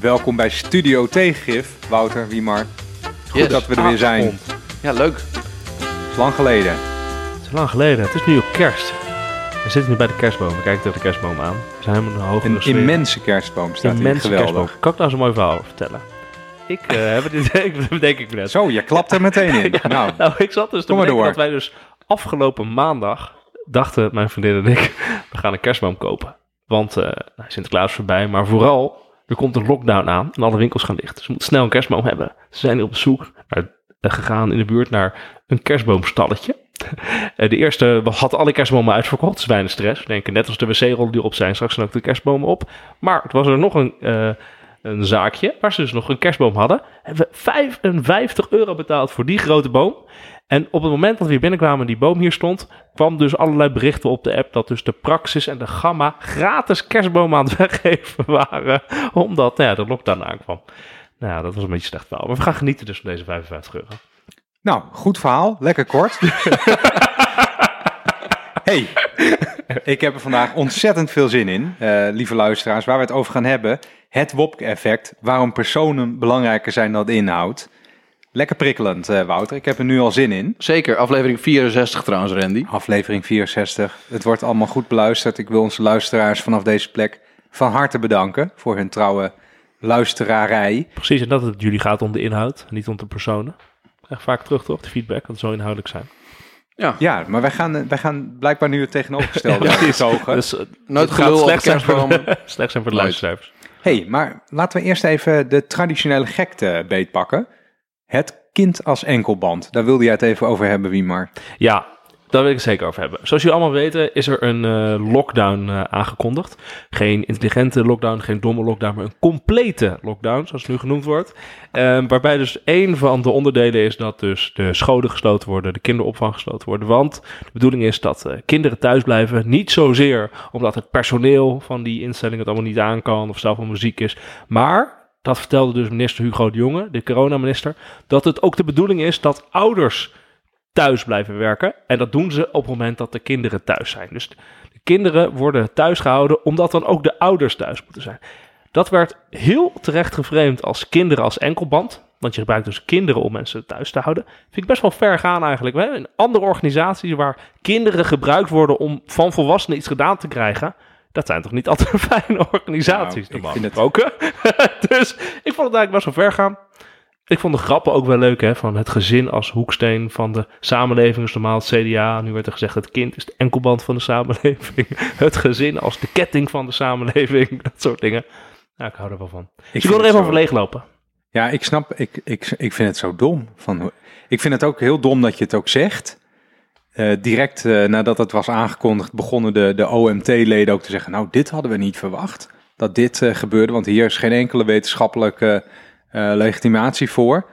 Welkom bij Studio Tegengif, Wouter Wiemar. Goed Yes. dat we er weer zijn. Ja, leuk. Het is lang geleden. Het is lang geleden. Het is nu ook kerst. We zitten nu bij de kerstboom. We kijken tegen de kerstboom aan. We zijn helemaal een hoge Een immense kerstboom staat hier. immense Geweldig. kerstboom. Kan ik nou zo'n mooi verhaal over vertellen? Ik eh, heb het ik denk ik net. Zo, je klapt er meteen in. Nou, Nou, ik zat dus te door. dat wij dus afgelopen maandag dachten, mijn vriendin en ik, we gaan een kerstboom kopen. Want eh, nou, Sinterklaas is voorbij, maar vooral, er komt een lockdown aan en alle winkels gaan dicht. We moeten snel een kerstboom hebben. Ze zijn op zoek eh, gegaan in de buurt naar een kerstboomstalletje. Eh, de eerste had alle kerstbomen uitverkocht, dus weinig stress. We denken net als de wc-rollen die erop zijn, straks zijn ook de kerstbomen op. Maar het was er nog een, eh, een zaakje waar ze dus nog een kerstboom hadden. Hebben we 55 euro betaald voor die grote boom. En op het moment dat we hier binnenkwamen en die boom hier stond, kwam dus allerlei berichten op de app dat dus de Praxis en de Gamma gratis kerstbomen aan het weggeven waren, omdat nou ja, de lockdown aankwam. Nou ja, dat was een beetje slecht verhaal. Maar we gaan genieten dus van deze 55 euro. nou, goed verhaal. Lekker kort. hey, ik heb er vandaag ontzettend veel zin in, eh, lieve luisteraars, waar we het over gaan hebben. Het Wopke-effect, waarom personen belangrijker zijn dan inhoud. Lekker prikkelend, eh, Wouter. Ik heb er nu al zin in. Zeker, aflevering 64 trouwens, Randy. Aflevering 64. Het wordt allemaal goed beluisterd. Ik wil onze luisteraars vanaf deze plek van harte bedanken voor hun trouwe luisterarij. Precies, en dat het jullie gaat om de inhoud, niet om de personen. Echt vaak terug toch, de feedback, dat het zo inhoudelijk zijn. Ja, Ja, maar wij gaan, eh, wij gaan blijkbaar nu het tegenovergestelde Ja, precies. Dus, nooit het gaat gelul slecht zijn, voor de, slecht zijn voor de luistercijfers. hey, maar laten we eerst even de traditionele gekte beetpakken. Het kind als enkelband. Daar wilde jij het even over hebben, Wiemar. Ja, daar wil ik het zeker over hebben. Zoals jullie allemaal weten is er een eh, lockdown eh, aangekondigd. Geen intelligente lockdown, geen domme lockdown, maar een complete lockdown, zoals het nu genoemd wordt. Ehm, waarbij dus één van de onderdelen is dat dus de scholen gesloten worden, de kinderopvang gesloten worden. Want de bedoeling is dat eh, kinderen thuis blijven. Niet zozeer omdat het personeel van die instelling het allemaal niet aan kan of zelf wel muziek is. Maar, dat vertelde dus minister Hugo de Jonge, de coronaminister, dat het ook de bedoeling is dat ouders thuis blijven werken. En dat doen ze op het moment dat de kinderen thuis zijn. Dus de kinderen worden thuis gehouden omdat dan ook de ouders thuis moeten zijn. Dat werd heel terecht geframed als kinderen als enkelband. Want je gebruikt dus kinderen om mensen thuis te houden. Vind ik best wel ver gaan eigenlijk. In andere organisaties waar kinderen gebruikt worden om van volwassenen iets gedaan te krijgen. Dat zijn toch niet altijd fijne organisaties, Nou, ik normaal vind het- gesproken. dus ik vond het eigenlijk best wel ver gaan. Ik vond de grappen ook wel leuk, hè, van het gezin als hoeksteen van de samenleving is normaal het CDA. Nu werd er gezegd, het kind is de enkelband van de samenleving. Het gezin als de ketting van de samenleving. Dat soort dingen. Ja, ik hou er wel van. Dus ik wil vind er het even zo- over leeglopen. Ja, ik snap, ik, ik, ik vind het zo dom. Van, ik vind het ook heel dom dat je het ook zegt. Eh, direct eh, nadat het was aangekondigd, begonnen de, de OMT-leden ook te zeggen: Nou, dit hadden we niet verwacht. Dat dit eh, gebeurde, want hier is geen enkele wetenschappelijke legitimatie voor.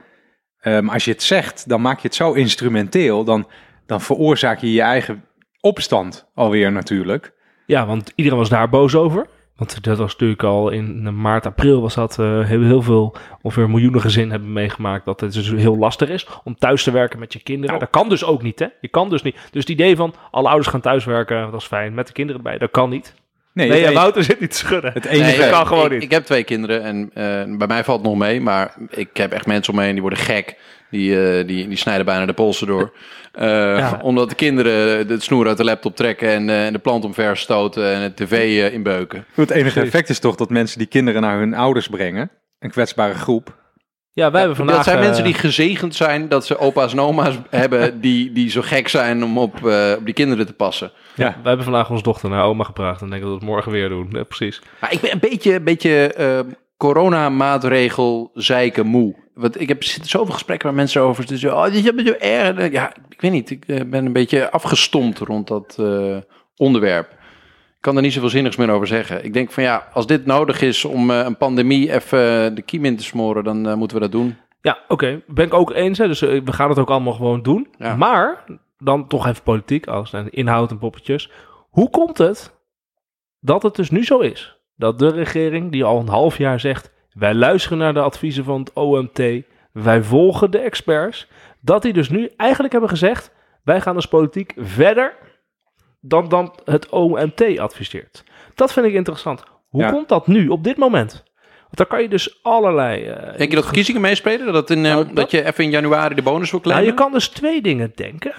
Maar als je het zegt, dan maak je het zo instrumenteel. Dan, dan veroorzaak je je eigen opstand alweer natuurlijk. Ja, want iedereen was daar boos over. Want dat was natuurlijk al in maart, april was dat eh, heel, heel veel, ongeveer miljoenen gezinnen hebben meegemaakt dat het dus heel lastig is om thuis te werken met je kinderen. Nou. Dat kan dus ook niet, hè? Je kan dus niet. Dus het idee van alle ouders gaan thuiswerken, dat is fijn, met de kinderen erbij, dat kan niet. Nee, Nee, ja, Wouter zit niet te schudden. het enige. Nee, kan gewoon ik, niet. Ik heb twee kinderen en eh, bij mij valt het nog mee, maar ik heb echt mensen om me heen die worden gek. Die, eh, die, die snijden bijna de polsen door. Eh, Ja. Omdat de kinderen het snoer uit de laptop trekken en, eh, en de plant omver stoten en het tv eh, inbeuken. Het enige effect is toch dat mensen die kinderen naar hun ouders brengen. Een kwetsbare groep. Ja, wij hebben vandaag... dat zijn mensen die gezegend zijn dat ze opa's en oma's hebben die, die zo gek zijn om op, eh, op die kinderen te passen. Ja. Wij hebben vandaag onze dochter naar oma gebracht en denken dat we het morgen weer doen. Ja, precies. Maar ik ben een beetje, een beetje eh, coronamaatregel zeiken moe. Want ik heb zoveel gesprekken waar mensen over zitten. Oh, dit is zo erg. Ja, ik weet niet. Ik eh, ben een beetje afgestompt rond dat eh, onderwerp. Ik kan er niet zoveel zinnigs meer over zeggen. Ik denk van ja, als dit nodig is om eh, een pandemie even de kiem in te smoren, dan moeten we dat doen. Ja, oké. Ben ik ook eens. Hè? Dus we gaan het ook allemaal gewoon doen. Ja. Maar, dan toch even politiek, als en inhoud en poppetjes. Hoe komt het dat het dus nu zo is? Dat de regering, die al een half jaar zegt... wij luisteren naar de adviezen van het OMT... wij volgen de experts... dat die dus nu eigenlijk hebben gezegd... wij gaan als politiek verder dan, dan het OMT adviseert. Dat vind ik interessant. Hoe Ja. komt dat nu, op dit moment? Want dan kan je dus allerlei... eh, Denk je dat verkiezingen meespelen? Dat, in, eh, Nou, dat, dat- je even in januari de bonus wil Nou, claimen? je kan dus twee dingen denken.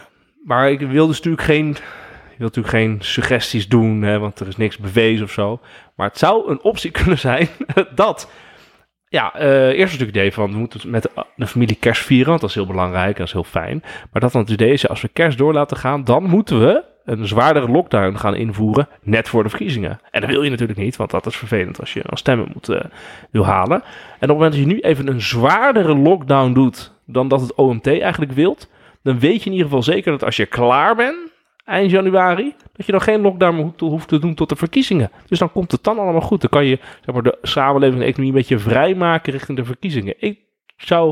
Maar ik wil dus natuurlijk geen, wil natuurlijk geen suggesties doen, hè, want er is niks bewezen of zo. Maar het zou een optie kunnen zijn dat, ja, eh, eerst natuurlijk het idee van we moeten met de, familie kerst vieren, want dat is heel belangrijk, dat is heel fijn. Maar dat dan het idee is, als we kerst door laten gaan, dan moeten we een zwaardere lockdown gaan invoeren, net voor de verkiezingen. En dat wil je natuurlijk niet, want dat is vervelend als je dan stemmen moet, eh, wil halen. En op het moment dat je nu even een zwaardere lockdown doet dan dat het OMT eigenlijk wilt, dan weet je in ieder geval zeker dat als je klaar bent, eind januari, dat je dan geen lockdown hoeft te- doen tot de verkiezingen. Dus dan komt het dan allemaal goed. Dan kan je zeg maar, de samenleving en de economie een beetje vrijmaken richting de verkiezingen. Ik zou,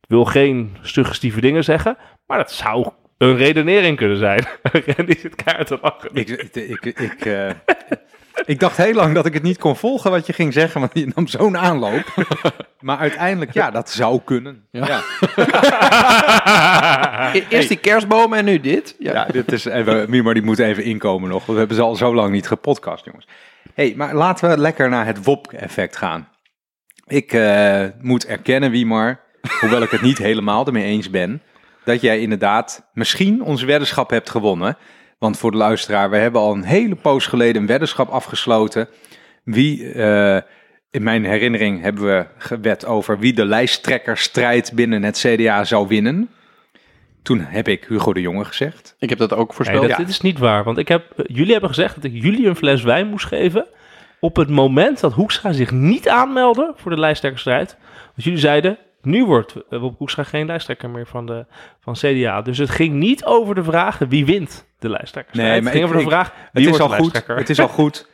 ik wil geen suggestieve dingen zeggen, maar dat zou een redenering kunnen zijn. die zit kaart te lachen. Ik, ik, ik, ik, eh, ik dacht heel lang dat ik het niet kon volgen wat je ging zeggen, want je nam zo'n aanloop. Maar uiteindelijk, ja, dat zou kunnen. Ja, E- Eerst die kerstbomen en nu dit. Ja. ja dit is even, Mimar die moet even inkomen nog, want we hebben ze al zo lang niet gepodcast, jongens. hey, maar laten we lekker naar het WOP-effect gaan. Ik eh, moet erkennen, Wiemar, hoewel ik het niet helemaal ermee eens ben, dat jij inderdaad misschien onze weddenschap hebt gewonnen. Want voor de luisteraar, we hebben al een hele poos geleden een weddenschap afgesloten. Wie, eh, in mijn herinnering hebben we gewet over wie de lijsttrekkerstrijd binnen het CDA zou winnen. Toen heb ik Hugo de Jonge gezegd. Ik heb dat ook Nee, voorspeld. dat, Ja. Dit is niet waar, want ik heb, eh, jullie hebben gezegd dat ik jullie een fles wijn moest geven op het moment dat Hoekstra zich niet aanmeldde voor de lijsttrekkerstrijd. Want jullie zeiden, nu wordt eh, Wop Hoekstra geen lijsttrekker meer van, de, van CDA. Dus het ging niet over de vraag wie wint de lijsttrekkerstrijd. Nee, maar het ging ik- over de ik- vraag wie Het is wordt al de goed. lijsttrekker. Het is al goed.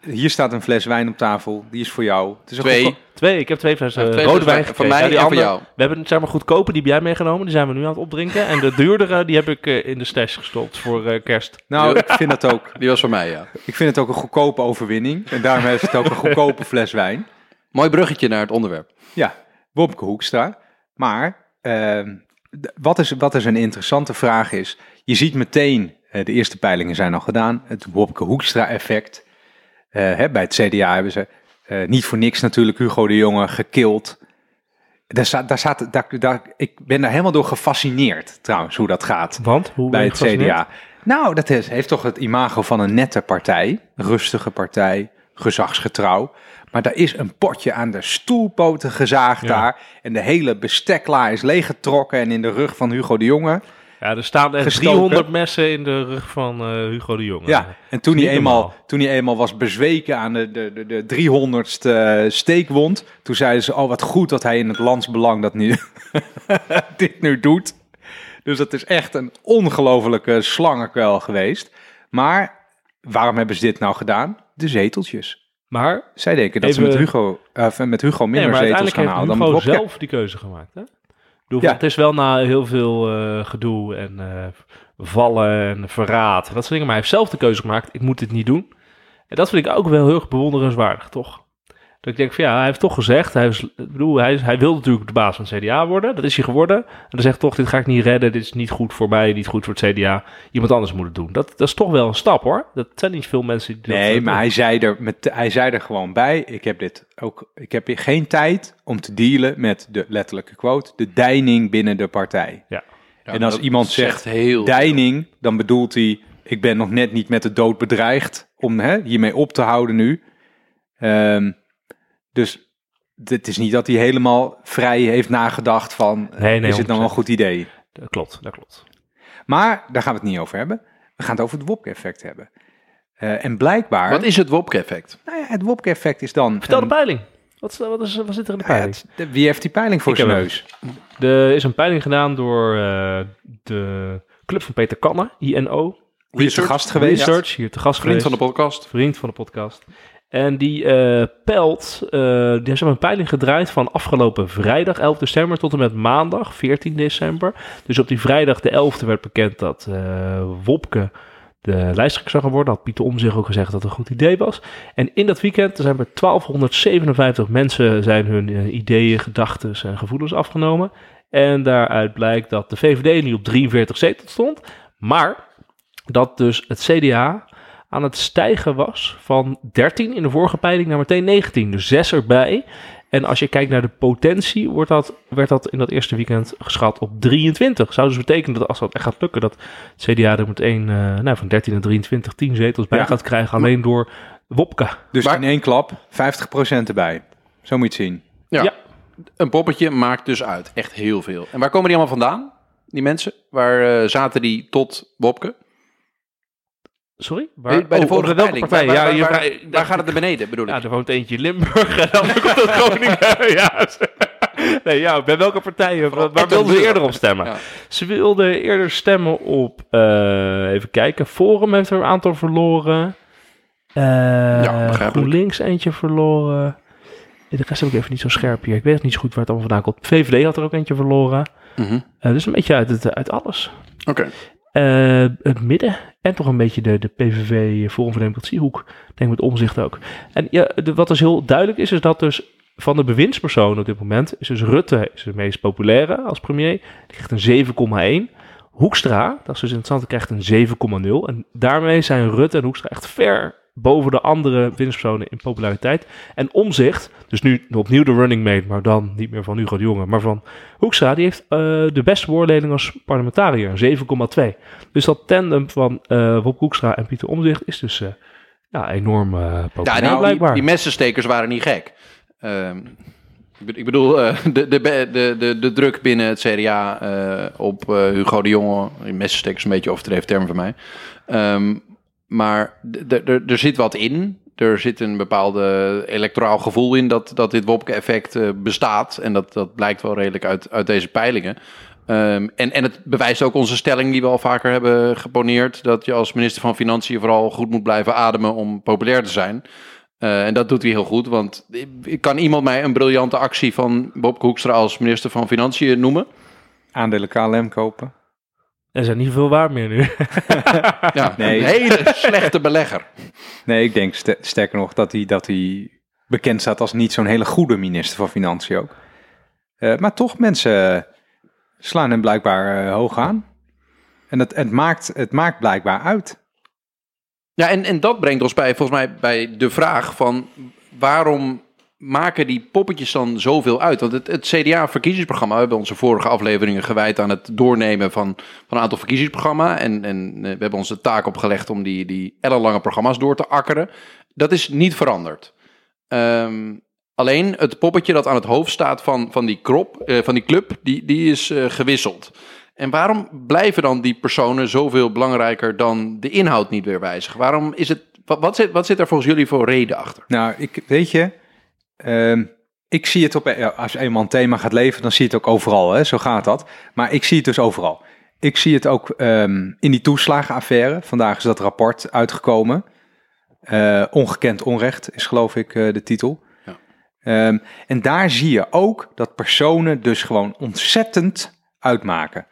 Hier staat een fles wijn op tafel. Die is voor jou. Het is Twee. goedko- Twee, ik heb twee flessen eh, rode wijn van mij Ja, die en van andere- jou. We hebben zeg maar goedkope, die heb jij meegenomen. Die zijn we nu aan het opdrinken. En de duurdere, die heb ik eh, in de stash gestopt voor kerst. Nou, ik vind dat ook. Die was van mij, ja. Ik vind het ook een goedkope overwinning. En daarom is het ook een goedkope fles wijn. Mooi bruggetje naar het onderwerp. Ja, Wopke Hoekstra. Maar ehm, wat, is, wat is een interessante vraag is... Je ziet meteen, eh, de eerste peilingen zijn al gedaan... het Wopke Hoekstra effect. Eh, hè, bij het CDA hebben ze eh, niet voor niks natuurlijk Hugo de Jonge gekild. Daar staat, daar staat, daar, daar, ik ben daar helemaal door gefascineerd trouwens, hoe dat gaat. Want? Hoe bij het? CDA. Nou, dat is, heeft toch het imago van een nette partij. Rustige partij, gezagsgetrouw. Maar daar is een potje aan de stoelpoten gezaagd Ja. daar. En de hele bestekla is leeggetrokken. En in de rug van Hugo de Jonge. Ja, er staan echt Gestoken. 300 messen in de rug van eh, Hugo de Jonge. Ja, en toen hij, eenmaal, normaal. toen hij eenmaal was bezweken aan de, de, de, de 300ste steekwond. Toen zeiden ze, oh wat goed dat hij in het landsbelang dat nu, dit nu doet. Dus dat is echt een ongelofelijke slangenkuil geweest. Maar waarom hebben ze dit nou gedaan? De zeteltjes. Maar, Zij denken dat ze met Hugo, eh, met Hugo minder zetels gaan halen dan Hugo met zelf die keuze gemaakt. Hè? Ik bedoel, Ja. Het is wel na heel veel eh, gedoe en vallen en verraad. Dat soort dingen. Maar hij heeft zelf de keuze gemaakt. Ik moet dit niet doen. En dat vind ik ook wel heel erg bewonderenswaardig, toch? Dat ik denk van ja, hij heeft toch gezegd. Hij, is, ik bedoel, hij, hij wil natuurlijk de baas van het CDA worden. Dat is hij geworden. En dan zegt toch, dit ga ik niet redden. Dit is niet goed voor mij, niet goed voor het CDA. Iemand anders moet het doen. Dat, dat is toch wel een stap hoor. Dat zijn niet veel mensen die Nee, doen. maar hij zei, er met, hij zei er gewoon bij. Ik heb dit ook. Ik heb hier geen tijd om te dealen met de letterlijke quote. De deining binnen de partij. Ja. en als iemand zegt zegt heel deining, dan bedoelt hij. Ik ben nog net niet met de dood bedreigd om hè, hiermee op te houden nu. Ehm, dus het is niet dat hij helemaal vrij heeft nagedacht van. Nee, nee, is het nou een 100%. goed idee? Dat klopt, dat klopt. Maar daar gaan we het niet over hebben. We gaan het over het Wopke-effect hebben. Eh, en blijkbaar. Wat is het Wopke-effect? Nou ja, het Wopke-effect is dan. Vertel de een- peiling. Wat, is- wat, is, wat zit er in de Ja, peiling? het- de- wie heeft die peiling voor Ik zijn neus? Er is een peiling gedaan door eh, de club van Peter Kanner, INO. Die is te gast geweest. Research, hier te gast Vriend van de geweest. podcast. Vriend van de podcast. En die eh pelt, eh, die heeft een peiling gedraaid van afgelopen vrijdag 11 december tot en met maandag 14 december. Dus op die vrijdag de 11e werd bekend dat eh, Wopke de lijsttrekker zou gaan worden. Had Pieter Om zich ook gezegd dat het een goed idee was. En in dat weekend zijn er 1257 mensen zijn hun ideeën, gedachten en gevoelens afgenomen. En daaruit blijkt dat de VVD nu op 43 zetels stond. Maar dat dus het CDA aan het stijgen was van 13 in de vorige peiling naar meteen 19. Dus 6 erbij. En als je kijkt naar de potentie, wordt dat, werd dat in dat eerste weekend geschat op 23. Zou dus betekenen dat als dat echt gaat lukken, dat het CDA er meteen uh, nou, van 13 naar 23 10 zetels bij Ja. gaat krijgen, alleen door Wopke. Dus Maar- in één klap 50% erbij. Zo moet je het zien. Ja. Ja. Een poppetje maakt dus uit. Echt heel veel. En waar komen die allemaal vandaan? Die mensen? Waar eh, zaten die tot Wopke? Sorry? Bij, bij de oh, vorige welke peiling. partij? Waar, ja, waar, waar- waar gaat het naar beneden, bedoel ik? Ja, er woont eentje in Limburg en dan komt het ja. Nee, ja, bij welke partijen? Waar, waar wilden ze eerder op stemmen? Ja. Ze wilden eerder stemmen op, eh, even kijken, Forum heeft er een aantal verloren. Eh begrijpelijk. GroenLinks eentje verloren. De rest heb ik even niet zo scherp hier. Ik weet niet zo goed waar het allemaal vandaan komt. VVD had er ook eentje verloren. Eh, dus een beetje uit, het, uit alles. Oké. Eh, het midden en toch een beetje de, de PVV Forum voor Democratiehoek. Ik denk met omzicht ook. En ja, wat dus heel duidelijk is, is dat dus van de bewindspersonen op dit moment, is dus Rutte is de meest populaire als premier. Die krijgt een 7,1. Hoekstra, dat is dus interessant, krijgt een 7,0. En daarmee zijn Rutte en Hoekstra echt ver boven de andere winstpersonen in populariteit. En omzicht, dus nu opnieuw de running mate, maar dan niet meer van Hugo de Jonge, maar van Hoekstra, die heeft eh, de beste beoordeling als parlementariër, een 7,2. Dus dat tandem van eh Wop Hoekstra en Pieter Omzicht is dus eh, ja, enorm Ja, populair die, die, blijkbaar. die messenstekers waren niet gek. Ehm, ik be- ik bedoel, de, de, de, de, de druk binnen het CDA op Hugo de Jonge, die messenstekers een beetje overdreven term voor mij. Ehm, maar er zit wat in. Er zit een bepaalde electoraal gevoel in dat, dat dit Wopke-effect eh, bestaat. En dat, dat blijkt wel redelijk uit, uit deze peilingen. Ehm, en, en het bewijst ook onze stelling die we al vaker hebben geponeerd. Dat je als minister van Financiën vooral goed moet blijven ademen om populair te zijn. Eh, en dat doet hij heel goed, want kan iemand mij een briljante actie van Bob Hoekstra als minister van Financiën noemen? Aandelen KLM kopen. Er zijn niet veel waar meer nu. Ja, Nee. een hele slechte belegger. Nee, ik denk st- sterker nog dat hij, dat hij bekend staat als niet zo'n hele goede minister van Financiën ook. Eh, maar toch, mensen slaan hem blijkbaar eh, hoog aan. En het, het, maakt, het maakt blijkbaar uit. Ja, en, en dat brengt ons bij, volgens mij, bij de vraag van waarom maken die poppetjes dan zoveel uit? Want het, het CDA-verkiezingsprogramma, we hebben onze vorige afleveringen gewijd aan het doornemen van, van een aantal verkiezingsprogramma. En, en eh, we hebben ons de taak opgelegd om die, die ellenlange programma's door te akkeren. Dat is niet veranderd. Ehm, alleen het poppetje dat aan het hoofd staat van, van, die, krop, eh, van die club, die, die is eh, gewisseld. En waarom blijven dan die personen zoveel belangrijker dan de inhoud niet weer wijzigen? Waarom is het, wat, wat, zit, wat zit er volgens jullie voor reden achter? Nou, ik, weet je, ehm, ik zie het op, ja, als eenmaal een thema gaat leven, dan zie je het ook overal, hè? zo gaat dat. Maar ik zie het dus overal. Ik zie het ook ehm, in die toeslagenaffaire. Vandaag is dat rapport uitgekomen. Eh, ongekend onrecht is geloof ik eh, de titel. Ja. Ehm, en daar zie je ook dat personen dus gewoon ontzettend uitmaken.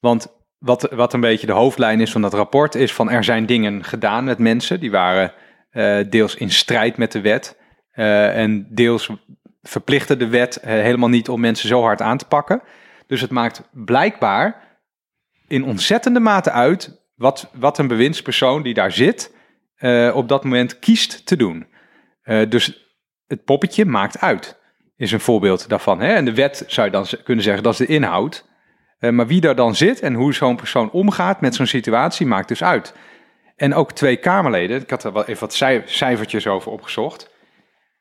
Want wat, wat een beetje de hoofdlijn is van dat rapport is van er zijn dingen gedaan met mensen. Die waren eh, deels in strijd met de wet. Eh, en deels verplichtte de wet eh, helemaal niet om mensen zo hard aan te pakken. Dus het maakt blijkbaar in ontzettende mate uit wat, wat een bewindspersoon die daar zit eh, op dat moment kiest te doen. Dus het poppetje maakt uit, is een voorbeeld daarvan. Hè? En de wet zou je dan kunnen zeggen, dat is de inhoud. Maar wie daar dan zit en hoe zo'n persoon omgaat met zo'n situatie maakt dus uit. En ook twee Kamerleden, ik had er wel even wat cij- cijfertjes over opgezocht.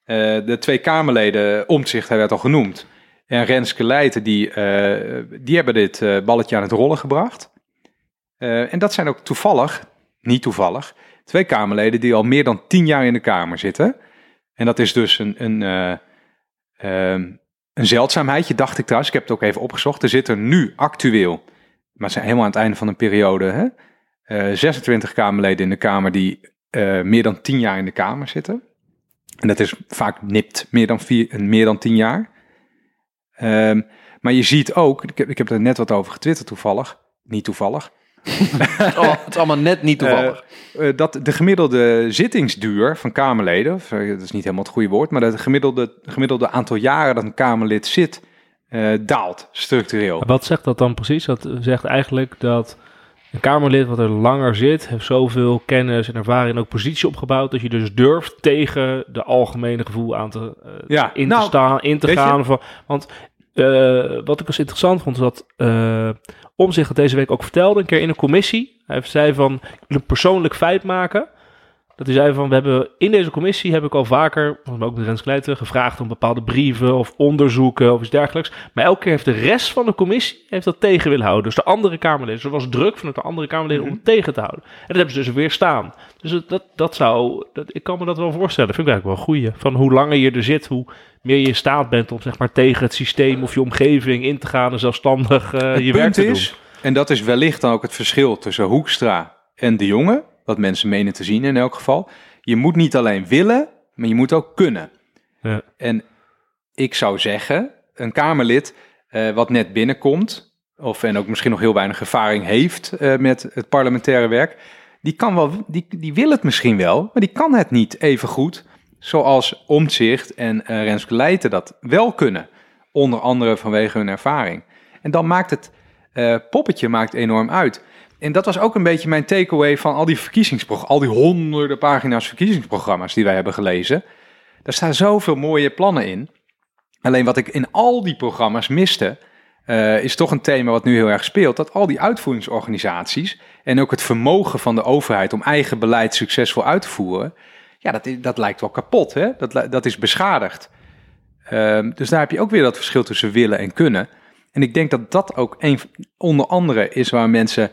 Eh, de twee Kamerleden, Omtzigt, hij werd al genoemd. En Renske Leijten, die, eh, die hebben dit eh, balletje aan het rollen gebracht. En dat zijn ook toevallig, niet toevallig, twee Kamerleden die al meer dan tien jaar in de Kamer zitten. En dat is dus een, een, ehm, een zeldzaamheidje, dacht ik trouwens. Ik heb het ook even opgezocht. Er zitten nu actueel, maar zijn helemaal aan het einde van een periode, hè, eh, 26 Kamerleden in de Kamer die meer dan tien jaar in de Kamer zitten. En dat is vaak nipt meer dan, vier, meer dan tien jaar. Ehm, maar je ziet ook, ik heb, ik heb er net wat over getwitterd toevallig, niet toevallig, Het is allemaal, het is allemaal net niet toevallig. eh, dat de gemiddelde zittingsduur van Kamerleden, of, eh, dat is niet helemaal het goede woord, maar dat het gemiddelde, gemiddelde aantal jaren dat een Kamerlid zit, eh, daalt structureel. Wat zegt dat dan precies? Dat zegt eigenlijk dat een Kamerlid wat er langer zit, heeft zoveel kennis en ervaring en ook positie opgebouwd, dat je dus durft tegen de algemene gevoel aan te, eh, Ja, in te nou, staan, in te gaan. Van, want eh, wat ik als interessant vond, is dat eh Omzicht het deze week ook vertelde, een keer in een commissie. Hij zei van, ik wil een persoonlijk feit maken. Dat hij zei van, we hebben in deze commissie heb ik al vaker, ook met Rens Kleijten, gevraagd om bepaalde brieven of onderzoeken of iets dergelijks. Maar elke keer heeft de rest van de commissie heeft dat tegen willen houden. Dus de andere Kamerleden. Dus er was druk vanuit de andere Kamerleden om het tegen te houden. En dat hebben ze dus weer staan. Dus dat, dat zou, dat, ik kan me dat wel voorstellen. Vind ik eigenlijk wel een goeie. Van hoe langer je er zit, hoe meer je in staat bent om zeg maar tegen het systeem of je omgeving in te gaan en zelfstandig eh, je werk te is, en dat is wellicht dan ook het verschil tussen Hoekstra en de jongen, wat mensen menen te zien in elk geval. Je moet niet alleen willen, maar je moet ook kunnen. Ja. En ik zou zeggen, een Kamerlid eh, wat net binnenkomt, of en ook misschien nog heel weinig ervaring heeft eh, met het parlementaire werk, die, kan wel, die, die wil het misschien wel, maar die kan het niet even goed zoals Omtzigt en eh Renske Leijten dat wel kunnen. Onder andere vanwege hun ervaring. En dan maakt het poppetje maakt enorm uit. En dat was ook een beetje mijn takeaway van al die verkiezingsprogramma's, al die honderden pagina's verkiezingsprogramma's die wij hebben gelezen. Daar staan zoveel mooie plannen in. Alleen wat ik in al die programma's miste, eh, is toch een thema wat nu heel erg speelt. Dat al die uitvoeringsorganisaties en ook het vermogen van de overheid om eigen beleid succesvol uit te voeren, ja, dat, dat lijkt wel kapot. Hè? Dat, dat is beschadigd. Ehm, dus daar heb je ook weer dat verschil tussen willen en kunnen. En ik denk dat dat ook een, onder andere is waar mensen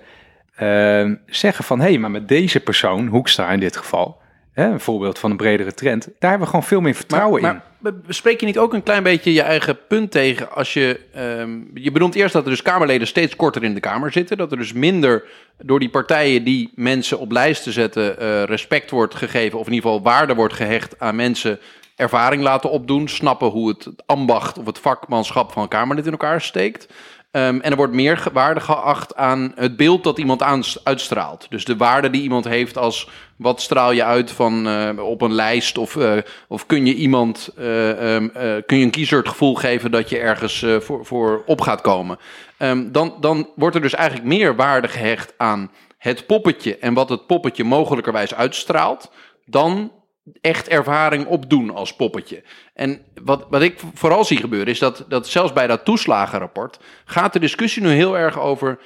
ehm, zeggen van... hé, hey, maar met deze persoon, Hoekstra in dit geval... Hè, een voorbeeld van een bredere trend... daar hebben we gewoon veel meer vertrouwen in. Maar bespreek je niet ook een klein beetje je eigen punt tegen als je... ehm, je bedoelt eerst dat er dus Kamerleden steeds korter in de Kamer zitten. Dat er dus minder door die partijen die mensen op lijsten zetten... eh, respect wordt gegeven of in ieder geval waarde wordt gehecht aan mensen... ervaring laten opdoen, snappen hoe het ambacht of het vakmanschap van een Kamerlid in elkaar steekt... Ehm, en er wordt meer waarde geacht aan het beeld dat iemand uitstraalt. Dus de waarde die iemand heeft als wat straal je uit van eh, op een lijst of, eh, of kun je iemand eh, ehm, eh, kun je een kiezer het gevoel geven dat je ergens voor, voor op gaat komen. Ehm, dan, dan wordt er dus eigenlijk meer waarde gehecht aan het poppetje en wat het poppetje mogelijkerwijs uitstraalt dan echt ervaring opdoen als poppetje. En wat, wat ik vooral zie gebeuren is dat, dat zelfs bij dat toeslagenrapport gaat de discussie nu heel erg over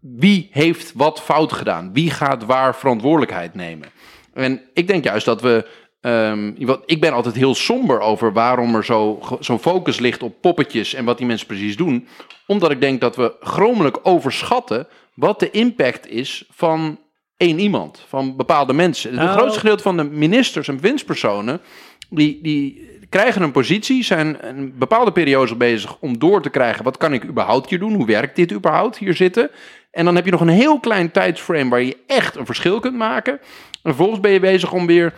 wie heeft wat fout gedaan, wie gaat waar verantwoordelijkheid nemen. En ik denk juist dat we. wat- ik ben altijd heel somber over waarom er zo- zo'n focus ligt op poppetjes en wat die mensen precies doen. Omdat ik denk dat we chromelijk overschatten wat de impact is van één iemand, van bepaalde mensen. Het Nou. grootste gedeelte van de ministers en bewindspersonen, die, die krijgen een positie, zijn een bepaalde periode bezig om door te krijgen, wat kan ik überhaupt hier doen? Hoe werkt dit überhaupt, hier zitten? En dan heb je nog een heel klein tijdsframe waar je echt een verschil kunt maken. En vervolgens ben je bezig om weer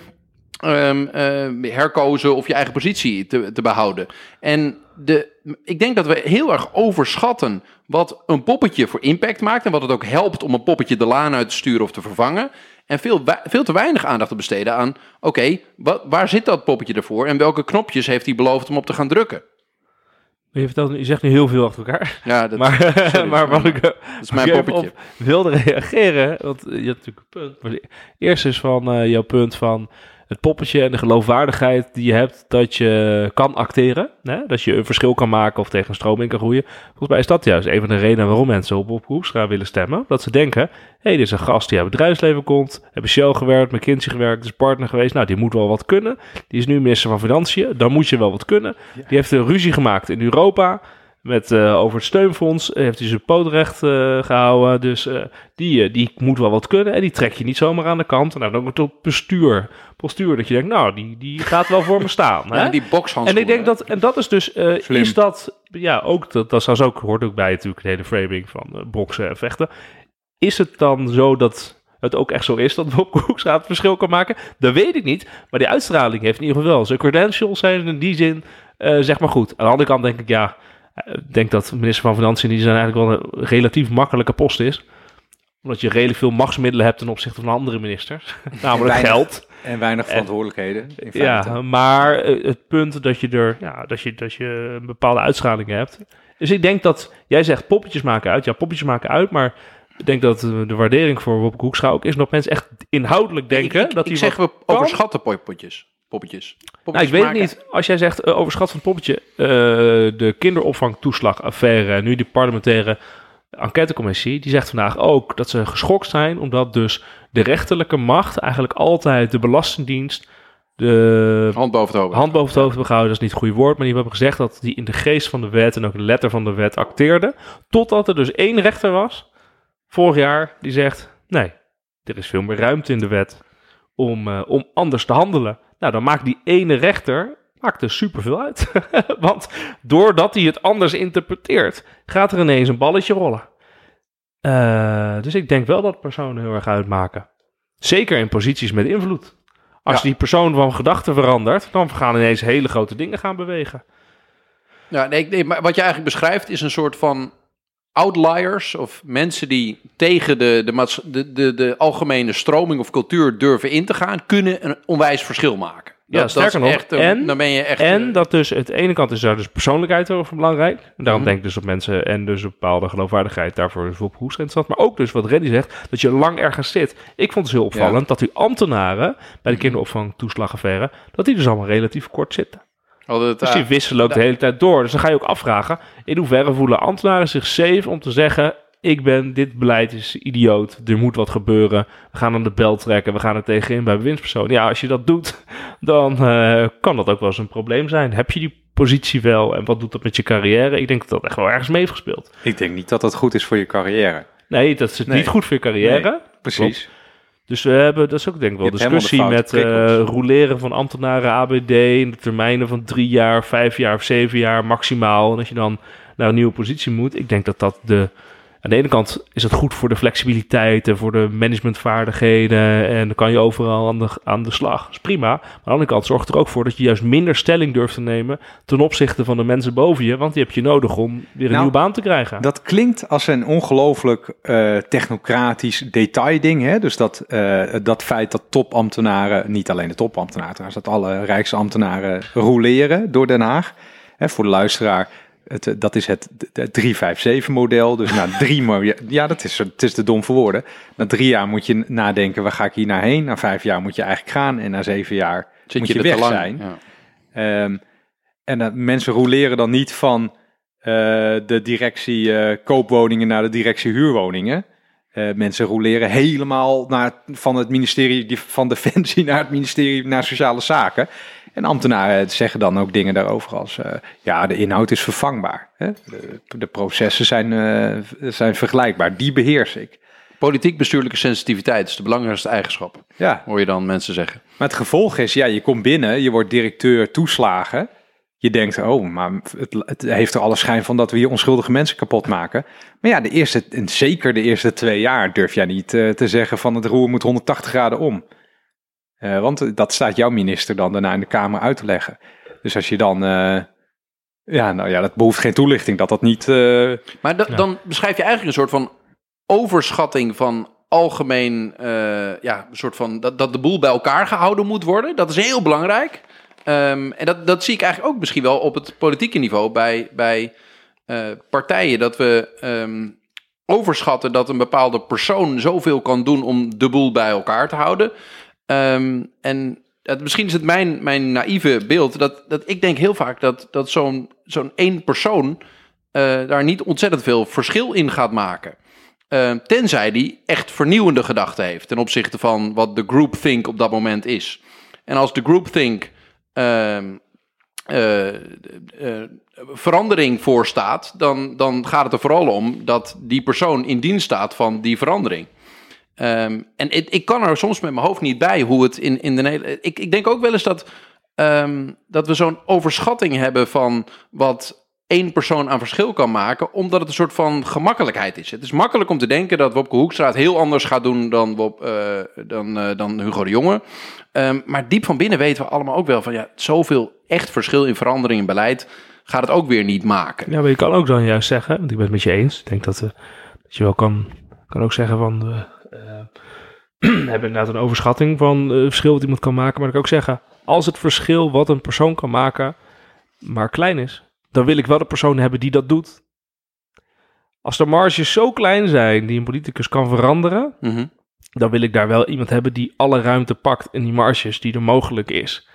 ehm, eh, herkozen of je eigen positie te, te behouden. En de, ik denk dat we heel erg overschatten wat een poppetje voor impact maakt. En wat het ook helpt om een poppetje de laan uit te sturen of te vervangen. En veel, veel te weinig aandacht te besteden aan: oké, wa- waar zit dat poppetje ervoor? En welke knopjes heeft hij beloofd om op te gaan drukken? Je, vertelt, je zegt nu heel veel achter elkaar. Ja, dat, Maar, sorry, maar wat ik, dat is mijn poppetje. op wilde reageren, want je hebt natuurlijk een punt. Maar eerste is van eh, jouw punt van het poppetje en de geloofwaardigheid die je hebt dat je kan acteren. Hè? Dat je een verschil kan maken of tegen een stroom in kan groeien. Volgens mij is dat juist een van de redenen waarom mensen op, Hoekstra willen stemmen. Dat ze denken, hé, hey, dit is een gast die uit het bedrijfsleven komt. Hebben Shell gewerkt, McKinsey gewerkt, is partner geweest. Nou, die moet wel wat kunnen. Die is nu minister van Financiën. Dan moet je wel wat kunnen. Die heeft een ruzie gemaakt in Europa. Met, eh, over het steunfonds heeft hij zijn poot recht eh, gehouden. Dus eh, die, die moet wel wat kunnen. En die trek je niet zomaar aan de kant. En dan ook het bestuur. Postuur dat je denkt, nou, die, die gaat wel voor me staan. Hè? Ja, die En bokshandschoenen. ik denk dat, en dat is dus, is dat, ja, ook, dat, dat zou ook, hoort ook bij natuurlijk de hele framing van boksen en vechten. Is het dan zo dat het ook echt zo is dat Bob Hoekstra het verschil kan maken? Dat weet ik niet, maar die uitstraling heeft in ieder geval wel. Zijn credentials zijn in die zin, zeg maar goed. Aan de andere kant denk ik, ja, ik denk dat minister van Financiën die zijn eigenlijk wel een relatief makkelijke post is. Omdat je redelijk veel machtsmiddelen hebt ten opzichte van andere ministers. Namelijk weinig geld. En weinig verantwoordelijkheden, in feite. Ja, maar eh, het punt dat je er, ja, dat je, dat je een bepaalde uitstraling hebt. Dus ik denk dat jij zegt poppetjes maken uit. Ja, poppetjes maken uit, maar Ik denk dat eh, de waardering voor Wopke Hoekstra ook is dat mensen echt inhoudelijk denken ik, ik, dat ik zeg, we overschatten poppetjes. Poppetjes. Nou, ik weet maken. niet. Als jij zegt eh, overschat van het poppetje, eh, de kinderopvangtoeslagaffaire, en nu die parlementaire enquêtecommissie, die zegt vandaag ook dat ze geschokt zijn omdat dus de rechterlijke macht eigenlijk altijd de Belastingdienst de Hand boven het hoofd. hand boven het hoofd hebben gehouden. Dat is niet het goede woord, maar die hebben gezegd dat die in de geest van de wet en ook de letter van de wet acteerde. Totdat er dus één rechter was, vorig jaar, die zegt: nee, er is veel meer ruimte in de wet om, eh, om anders te handelen. Nou, dan maakt die ene rechter maakt er superveel uit. Want doordat hij het anders interpreteert, gaat er ineens een balletje rollen. Eh, dus ik denk wel dat personen heel erg uitmaken. Zeker in posities met invloed. Als Ja. die persoon van gedachten verandert, dan gaan ineens hele grote dingen gaan bewegen. Ja, nee, nee, maar wat je eigenlijk beschrijft is een soort van outliers of mensen die tegen de, de, de, de, de algemene stroming of cultuur durven in te gaan, kunnen een onwijs verschil maken. Ja, sterker nog, Echt, een- en- dan ben je echt. En eh, dat dus, het ene kant is daar dus persoonlijkheid over belangrijk. En daarom Mhm. denk ik dus op mensen en dus op bepaalde geloofwaardigheid. Daarvoor is op Hoes interessant. Maar ook dus wat Randy zegt, dat je lang ergens zit. Ik vond het dus heel opvallend dat die ambtenaren bij de kinderopvangtoeslagaffaire, dat die dus allemaal relatief kort zitten. Het, Dus eh, die wisselen ook de hele tijd door. Dus dan ga je ook afvragen, in hoeverre voelen ambtenaren zich safe om te zeggen... Ik ben, dit beleid is idioot, er moet wat gebeuren. We gaan aan de bel trekken, we gaan er tegenin bij bewindspersonen. Ja, als je dat doet, dan eh, kan dat ook wel eens een probleem zijn. Heb je die positie wel en wat doet dat met je carrière? Ik denk dat dat echt wel ergens mee heeft gespeeld. Ik denk niet dat dat goed is voor je carrière. Nee, dat is Nee. niet goed voor je carrière. Precies. Dus we hebben, dat is ook denk ik wel discussie met roleren van ambtenaren ABD in de termijnen van drie jaar, vijf jaar of zeven jaar maximaal. En als je dan naar een nieuwe positie moet, ik denk dat dat de... Aan de ene kant is het goed voor de flexibiliteit en voor de managementvaardigheden. En dan kan je overal aan de, aan de slag. Dat is prima. Maar aan de andere kant zorgt er ook voor dat je juist minder stelling durft te nemen ten opzichte van de mensen boven je. Want die heb je nodig om weer een Nou, nieuwe baan te krijgen. Dat klinkt als een ongelooflijk eh, technocratisch detailding. Hè? Dus dat, eh, dat feit dat topambtenaren, niet alleen de topambtenaren trouwens, dat alle rijkste ambtenaren roleren door Den Haag. Hè, voor de luisteraar, het, eh, dat is het, het 357-model. Dus na drie ja, dat is, het is de dom voor woorden. Na drie jaar moet je nadenken, waar ga ik hier naar heen? Na vijf jaar moet je eigenlijk gaan en na zeven jaar zit moet je er te weg lang. zijn. Ja. Ehm, en dat mensen roleren dan niet van eh, de directie eh, koopwoningen naar de directie huurwoningen. Eh, mensen roleren helemaal naar, van het ministerie van Defensie naar het ministerie naar Sociale Zaken. En ambtenaren zeggen dan ook dingen daarover als, eh, ja, de inhoud is vervangbaar. Hè? De, de processen zijn, eh, zijn vergelijkbaar, die beheers ik. Politiek-bestuurlijke sensitiviteit is de belangrijkste eigenschap, Ja, hoor je dan mensen zeggen. Maar het gevolg is, ja, je komt binnen, je wordt directeur toeslagen. Je denkt, oh, maar het, het heeft er alle schijn van dat we hier onschuldige mensen kapot maken. Maar ja, de eerste, en zeker de eerste twee jaar durf jij niet eh, te zeggen van het roer moet 180 graden om. Eh, want dat staat jouw minister dan daarna in de Kamer uit te leggen. Dus als je dan, eh, ja, nou ja, dat behoeft geen toelichting, dat dat niet... eh, Maar da- Ja. dan beschrijf je eigenlijk een soort van overschatting van algemeen, eh, ja, een soort van dat, dat de boel bij elkaar gehouden moet worden. Dat is heel belangrijk. Ehm, en dat, dat zie ik eigenlijk ook misschien wel op het politieke niveau bij, bij eh, partijen. Dat we ehm, overschatten dat een bepaalde persoon zoveel kan doen om de boel bij elkaar te houden. Ehm, en het, misschien is het mijn, mijn naïeve beeld dat, dat ik denk heel vaak dat, dat zo'n zo'n één persoon eh, daar niet ontzettend veel verschil in gaat maken. Eh, tenzij die echt vernieuwende gedachten heeft ten opzichte van wat de groupthink op dat moment is. En als de groupthink ehm, eh, eh, verandering voorstaat, dan, dan gaat het er vooral om dat die persoon in dienst staat van die verandering. Ehm, en ik, ik kan er soms met mijn hoofd niet bij hoe het in, in de Nederland. Ik, ik denk ook wel eens dat, ehm, dat we zo'n overschatting hebben van wat één persoon aan verschil kan maken, omdat het een soort van gemakkelijkheid is. Het is makkelijk om te denken dat Wopke Hoekstra het heel anders gaat doen dan, eh, dan, eh, dan Hugo de Jonge. Ehm, maar diep van binnen weten we allemaal ook wel van ja, zoveel echt verschil in verandering in beleid gaat het ook weer niet maken. Ja, maar je kan ook dan juist zeggen, want ik ben het met je eens. Ik denk dat, eh, dat je wel kan, kan ook zeggen van... hebben inderdaad een overschatting van eh, het verschil wat iemand kan maken. Maar ik kan ook zeggen, als het verschil wat een persoon kan maken maar klein is... dan wil ik wel de persoon hebben die dat doet. Als de marges zo klein zijn die een politicus kan veranderen, Mhm. dan wil ik daar wel iemand hebben die alle ruimte pakt in die marges die er mogelijk is.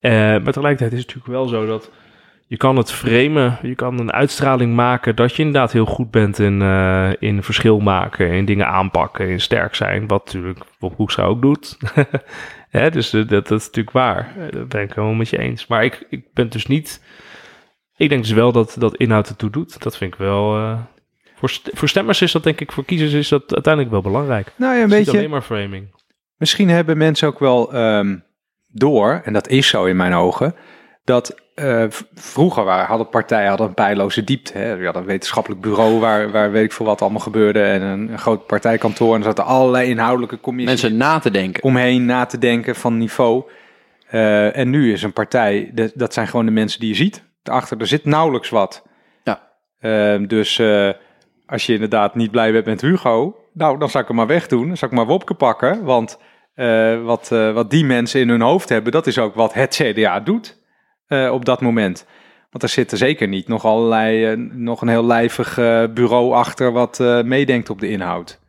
Eh, maar tegelijkertijd is het natuurlijk wel zo dat je kan het framen, je kan een uitstraling maken dat je inderdaad heel goed bent in, eh, in verschil maken, in dingen aanpakken, in sterk zijn, wat natuurlijk Bob Hoekstra ook doet. Hè, dus dat, dat is natuurlijk waar, Eh, dat ben ik helemaal met je eens. Maar ik, ik ben dus niet, ik denk dus wel dat, dat inhoud ertoe doet. Dat vind ik wel, eh, voor, st- voor stemmers is dat denk ik, voor kiezers is dat uiteindelijk wel belangrijk. Nou ja, een beetje. alleen maar framing. Misschien hebben mensen ook wel ehm, door, en dat is zo in mijn ogen, dat eh, vroeger waren, hadden partijen hadden een pijloze diepte. Hè? Je had een wetenschappelijk bureau waar, waar weet ik veel wat allemaal gebeurde en een, een groot partijkantoor en er zaten allerlei inhoudelijke commissies Mensen na te denken. omheen na te denken van niveau. Eh, en nu is een partij, dat, dat zijn gewoon de mensen die je ziet. Daarachter, er zit nauwelijks wat. Ja. Eh, dus eh, als je inderdaad niet blij bent met Hugo, nou, dan zou ik hem maar wegdoen. Dan zou ik maar Wopke pakken. Want wat, wat die mensen in hun hoofd hebben, dat is ook wat het CDA doet eh, op dat moment. Want er zit er zeker niet nog allerlei, eh, nog een heel lijvig eh, bureau achter wat meedenkt op de inhoud.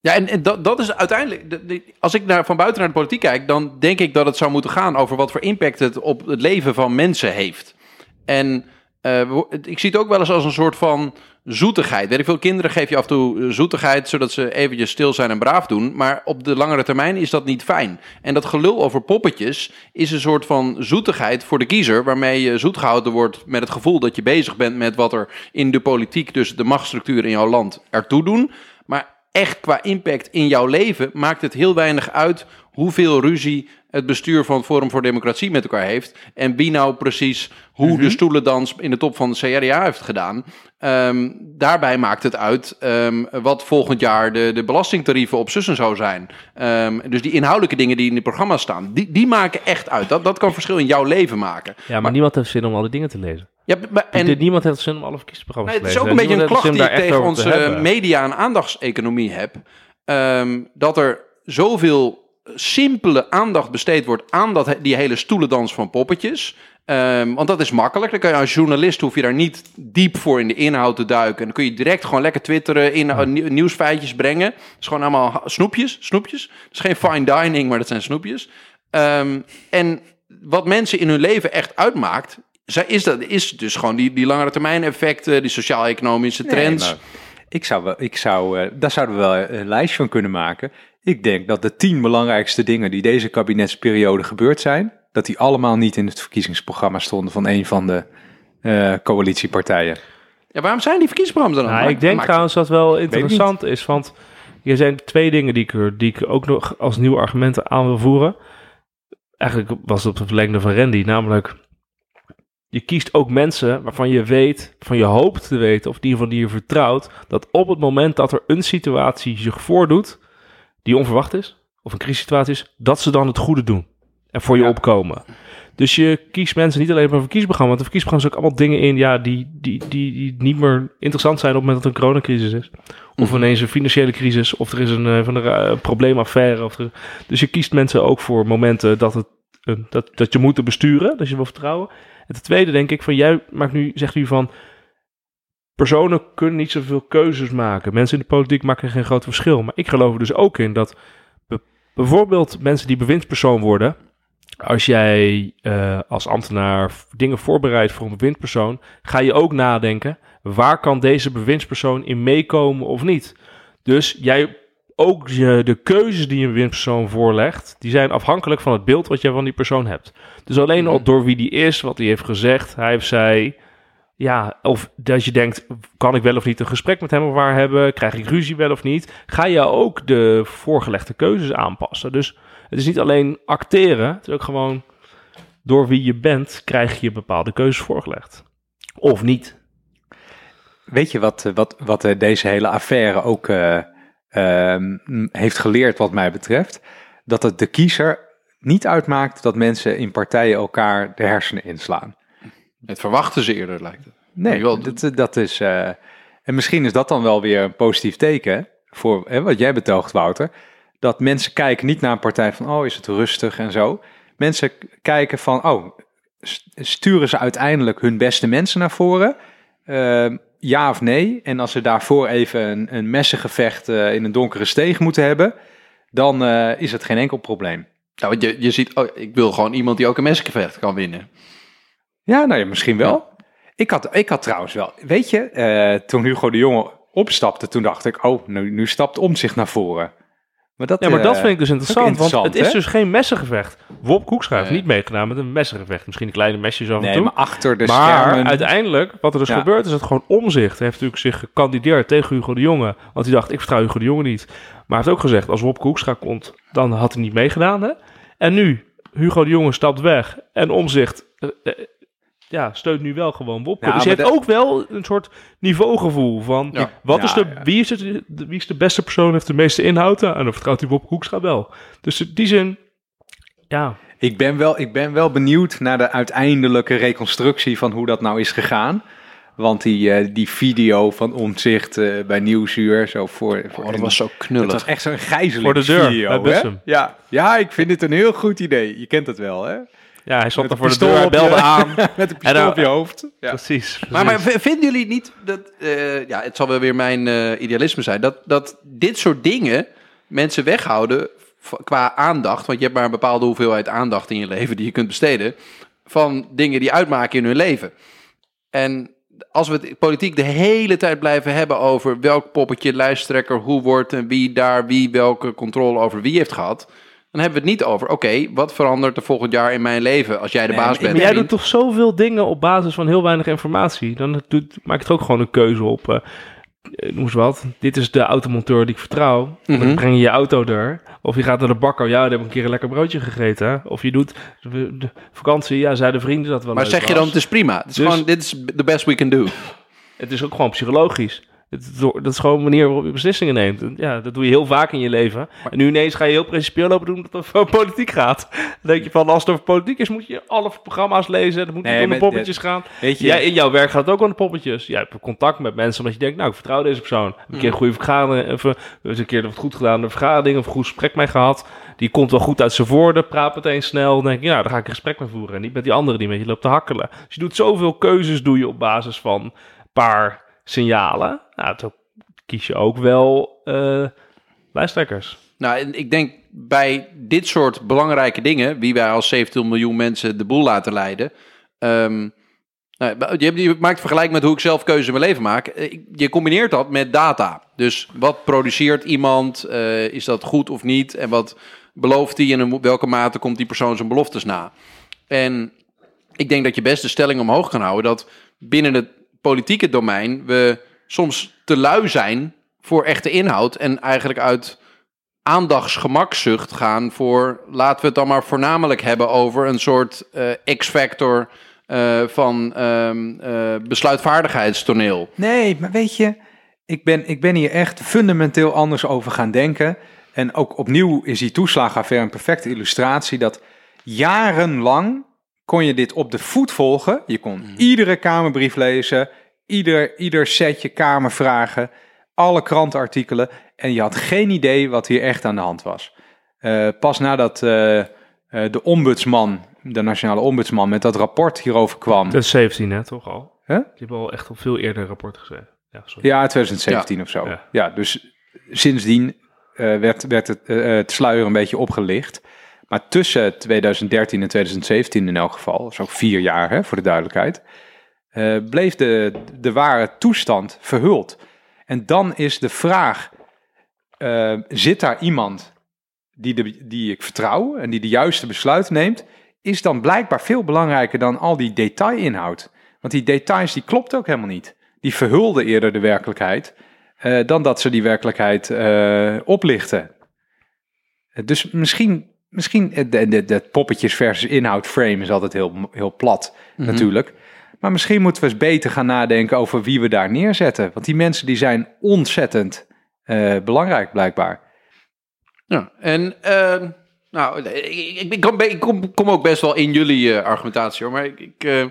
Ja, en, dat, dat is uiteindelijk. de- de- als ik naar, van buiten naar de politiek kijk, dan denk ik dat het zou moeten gaan over wat voor impact het op het leven van mensen heeft. En eh, ik zie het ook wel eens als een soort van zoetigheid. Weet ik veel, kinderen geef je af en toe eh, zoetigheid, zodat ze eventjes stil zijn en braaf doen. Maar op de langere termijn is dat niet fijn. En dat gelul over poppetjes is een soort van zoetigheid voor de kiezer, waarmee je zoet gehouden wordt met het gevoel dat je bezig bent met wat er in de politiek, dus de machtsstructuur in jouw land, ertoe doen. Maar echt qua impact in jouw leven maakt het heel weinig uit hoeveel ruzie het bestuur van Forum voor Democratie met elkaar heeft. En wie nou precies hoe de stoelendans in de top van de CRDA heeft gedaan. Ehm, daarbij maakt het uit ehm, wat volgend jaar de, de belastingtarieven op zussen zou zijn. Ehm, dus die inhoudelijke dingen die in het programma staan, die, die maken echt uit. Dat, dat kan verschil in jouw leven maken. Ja, maar, niemand heeft zin om alle dingen te lezen. Ja, maar- en, niemand heeft zin om alle verkiezingsprogramma's Nee, het te is lezen. ook een beetje een klacht die ik tegen onze te media- en aandachtseconomie heb. Dat er zoveel simpele aandacht besteed wordt aan dat, die hele stoelendans van poppetjes. Ehm, want dat is makkelijk. Dan kan je als journalist hoef je daar niet diep voor in de inhoud te duiken. En dan kun je direct gewoon lekker twitteren, in, eh, nieuw- nieuwsfeitjes brengen. Het is gewoon allemaal snoepjes, snoepjes. Het is geen fine dining, maar dat zijn snoepjes. Ehm, en wat mensen in hun leven echt uitmaakt, is, dat, is dus gewoon die, die langere termijn effecten, die sociaal-economische trends. Nee, ik zou wel, ik zou, eh, daar zouden we wel een lijstje van kunnen maken. Ik denk dat de tien belangrijkste dingen die deze kabinetsperiode gebeurd zijn, dat die allemaal niet in het verkiezingsprogramma stonden van een van de eh, coalitiepartijen. Ja, waarom zijn die verkiezingsprogramma's dan? Nou, ik denk maakt- trouwens dat wel interessant is, want er zijn twee dingen die ik, die ik ook nog als nieuwe argumenten aan wil voeren. Eigenlijk was het op het verlengde van Randy, namelijk je kiest ook mensen waarvan je weet, van je hoopt te weten, of ieder geval die je vertrouwt, dat op het moment dat er een situatie zich voordoet die onverwacht is, of een crisissituatie is, dat ze dan het goede doen en voor je Ja. opkomen. Dus je kiest mensen niet alleen maar voor een verkiezingsprogramma, want de verkiezingsprogramma is ook allemaal dingen in ja, die, die, die, die niet meer interessant zijn op het moment dat er een coronacrisis is. Of Mhm. ineens een financiële crisis, of er is een, eh, van een eh, probleemaffaire. Of er, dus je kiest mensen ook voor momenten dat, het, dat, dat je moet besturen, dat je wil vertrouwen. En ten tweede denk ik van, jij maakt nu, zegt u van, personen kunnen niet zoveel keuzes maken. Mensen in de politiek maken geen groot verschil. Maar ik geloof er dus ook in dat be- bijvoorbeeld mensen die bewindspersoon worden, als jij eh, als ambtenaar dingen voorbereidt voor een bewindspersoon, ga je ook nadenken, waar kan deze bewindspersoon in meekomen of niet? Dus jij ook je, de keuzes die een bewindspersoon voorlegt, die zijn afhankelijk van het beeld wat jij van die persoon hebt. Dus alleen al Mhm. door wie die is, wat hij heeft gezegd, hij of zij, ja, of dat je denkt, kan ik wel of niet een gesprek met hem of waar hebben, krijg ik ruzie wel of niet, ga je ook de voorgelegde keuzes aanpassen. Dus het is niet alleen acteren, het is ook gewoon door wie je bent, krijg je bepaalde keuzes voorgelegd. Of niet. Weet je wat, eh, wat, wat eh, deze hele affaire ook eh, ehm, heeft geleerd wat mij betreft? Dat het de kiezer niet uitmaakt dat mensen in partijen elkaar de hersenen inslaan. Het verwachten ze eerder, lijkt het. Nee, Wel, dat, eh, dat is. eh, en misschien is dat dan wel weer een positief teken voor hè, wat jij betoogt, Wouter. Dat mensen kijken niet naar een partij van, oh, is het rustig en zo. Mensen kijken van, oh, st- sturen ze uiteindelijk hun beste mensen naar voren? Ehm, ja of nee. En als ze daarvoor even een, een messengevecht eh, in een donkere steeg moeten hebben, dan eh, is het geen enkel probleem. Ja, want je, je ziet, oh, ik wil gewoon iemand die ook een messengevecht kan winnen. Ja, nou ja, misschien wel. Ik, had, ik had trouwens wel, weet je, eh, toen Hugo de Jonge opstapte, toen dacht ik, oh, nu, nu stapt om zich naar voren. Maar dat, Ja, maar dat eh, vind ik dus interessant, interessant, want het is dus geen messengevecht. Wop Koekstra heeft Nee. niet meegedaan met een messengevecht. Misschien een kleine mesjes af en Nee, toe. maar achter de maar schermen... uiteindelijk, wat er dus Ja. gebeurt, is dat gewoon omzicht. Hij heeft natuurlijk zich gekandideerd tegen Hugo de Jonge. Want hij dacht, ik vertrouw Hugo de Jonge niet. Maar hij heeft ook gezegd, als Wop Koekstra komt, dan had hij niet meegedaan. Hè? En nu, Hugo de Jonge stapt weg. En omzicht, eh, ja, steunt nu wel gewoon Wopke. Ja, dus heeft de- ook wel een soort niveaugevoel van... Ja. Wat Ja, is de, ja. wie, is het, de- wie is de beste persoon, heeft de meeste inhoud? En dan vertrouwt hij Wopke Koekstra wel. Dus in die zin, ja... Ik ben, wel, ik ben wel benieuwd naar de uiteindelijke reconstructie van hoe dat nou is gegaan. Want die, eh, die video van Omtzigt eh, bij Nieuwsuur, zo voor... voor Oh, dat was zo het knullig. was echt zo'n gijzeling Voor de deur, video, hè? Ja. ja, ik vind dit een heel goed idee. Je kent het wel, hè? Ja, hij daar een voor de deur, belde aan. Met een En pistool op je hoofd. Ja. Precies. Maar, maar vinden jullie niet dat, eh, ja, het zal wel weer mijn eh, idealisme zijn, dat, dat dit soort dingen mensen weghouden qua aandacht, want je hebt maar een bepaalde hoeveelheid aandacht in je leven die je kunt besteden, van dingen die uitmaken in hun leven. En als we het politiek de hele tijd blijven hebben over welk poppetje, lijsttrekker, hoe wordt en wie daar, wie welke controle over wie heeft gehad, dan hebben we het niet over, oké, wat verandert er volgend jaar in mijn leven als jij de Nee, baas bent? Maar jij doet toch zoveel dingen op basis van heel weinig informatie. Dan doet, maak je toch ook gewoon een keuze op. eh, eh, noem eens wat. Dit is de automonteur die ik vertrouw. Mhm. Dan breng je je auto er. Of je gaat naar de bakker. Ja, daar heb ik een keer een lekker broodje gegeten. hè. Of je doet de, vakantie. Ja, zeiden vrienden dat wel Maar leuk zeg je dan, het is prima. Het is Dus- gewoon, dit is the best we can do. Het is ook gewoon psychologisch. Het, dat is gewoon een manier waarop je beslissingen neemt. Ja, dat doe je heel vaak in je leven. En nu ineens ga je heel principieel lopen doen dat het over politiek gaat. Dan denk je van, als het over politiek is, moet je alle programma's lezen. Dan moet Nee, om de poppetjes gaan. Weet je, Ja, in jouw werk gaat het ook om de poppetjes. Jij hebt contact met mensen omdat je denkt, nou, ik vertrouw deze persoon. Heb een keer een goede vergadering, even, eens een keer wat goed gedaan, een vergadering of een goed gesprek mee gehad. Die komt wel goed uit zijn woorden, praat meteen snel. Dan denk je, ja, daar ga ik een gesprek mee voeren. En niet met die andere die met je loopt te hakkelen. Dus je doet zoveel keuzes, doe je op basis van paar signalen. Nou, kies je ook wel eh lijsttrekkers. Nou, en ik denk bij dit soort belangrijke dingen, wie wij als 17 miljoen mensen de boel laten leiden. ehm, nou, je, je maakt vergelijk met hoe ik zelf keuzes in mijn leven maak. Eh, Je combineert dat met data. Dus wat produceert iemand? Eh, is dat goed of niet? En wat belooft hij en in welke mate komt die persoon zijn beloftes na? En ik denk dat je best de stelling omhoog kan houden dat binnen het politieke domein we soms te lui zijn voor echte inhoud en eigenlijk uit aandachtsgemakzucht gaan voor laten we het dan maar voornamelijk hebben over een soort eh, X-factor eh, van ehm, eh, besluitvaardigheidstoneel. Nee, maar weet je, ik ben, ik ben hier echt fundamenteel anders over gaan denken. En ook opnieuw is die toeslagenaffaire een perfecte illustratie dat jarenlang kon je dit op de voet volgen. Je kon iedere Kamerbrief lezen, ieder, ieder setje Kamervragen, alle krantenartikelen. En je had geen idee wat hier echt aan de hand was. Eh, pas nadat eh, eh, de ombudsman, de nationale ombudsman, met dat rapport hierover kwam. Dat is 17, hè, toch al? Huh? Je hebt al echt op veel eerder een rapport geschreven. Ja, sorry. Ja, 2017 of zo. Ja. Ja, dus sindsdien eh, werd, werd het, eh, het sluier een beetje opgelicht. Maar tussen 2013 en 2017 in elk geval, dat is ook vier jaar hè, voor de duidelijkheid, eh, bleef de, de ware toestand verhuld. En dan is de vraag, eh, zit daar iemand die, de, die ik vertrouw en die de juiste besluit neemt, is dan blijkbaar veel belangrijker dan al die detailinhoud. Want die details die klopt ook helemaal niet. Die verhulden eerder de werkelijkheid eh, dan dat ze die werkelijkheid oplichten. Dus misschien, misschien eh, de, de poppetjes versus inhoud frame is altijd heel, heel plat natuurlijk. Maar misschien moeten we eens beter gaan nadenken over wie we daar neerzetten. Want die mensen die zijn ontzettend eh, belangrijk blijkbaar. Ja, en ehm, nou, ik, ik, kom, ik kom, kom ook best wel in jullie eh, argumentatie hoor, maar ik, ik, eh,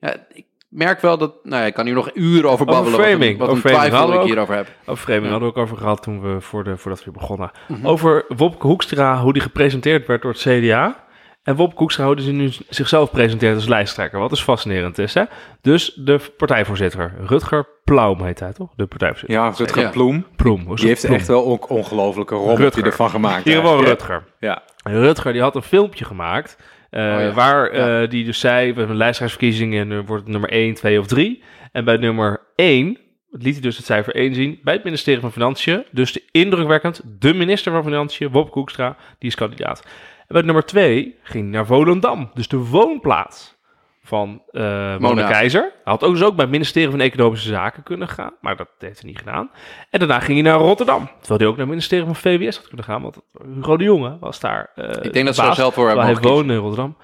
ja, ik merk wel dat, nou ja, ik kan hier nog uren over babbelen. framing. Wat een, wat Over een twijfel ik hierover heb. Over framing hadden we ook over gehad toen we voor de, voordat we begonnen. Over Wopke Hoekstra, hoe die gepresenteerd werd door het CDA. En Wop Koekstra houden ze nu zichzelf presenteert als lijsttrekker. Wat dus fascinerend is, hè? Dus de partijvoorzitter, Rutger Plaum heet hij toch? De partijvoorzitter. Ja, Rutger Ja. Ploem. Ploem. hoe is Die heeft echt wel ook ongelofelijke rommeltje Rutger. ervan gemaakt. Hier gewoon. Rutger. Ja. En Rutger die had een filmpje gemaakt. Oh ja. Waar eh, die dus zei: We hebben lijsttrekkersverkiezingen en er wordt het nummer 1, 2 of 3. En bij nummer 1 liet hij dus het cijfer 1 zien bij het ministerie van Financiën. Dus de indrukwekkend, de minister van Financiën, Bob Koekstra, die is kandidaat. En bij nummer 2 ging hij naar Volendam, dus de woonplaats van eh Mona Mona. Keizer. Hij had ook dus ook bij het ministerie van Economische Zaken kunnen gaan, maar dat heeft hij niet gedaan. En daarna ging hij naar Rotterdam, terwijl hij ook naar het ministerie van VWS had kunnen gaan, want Hugo de Jonge was daar. eh, Ik denk dat ze daar zelf voor hebben hij woonde in Rotterdam.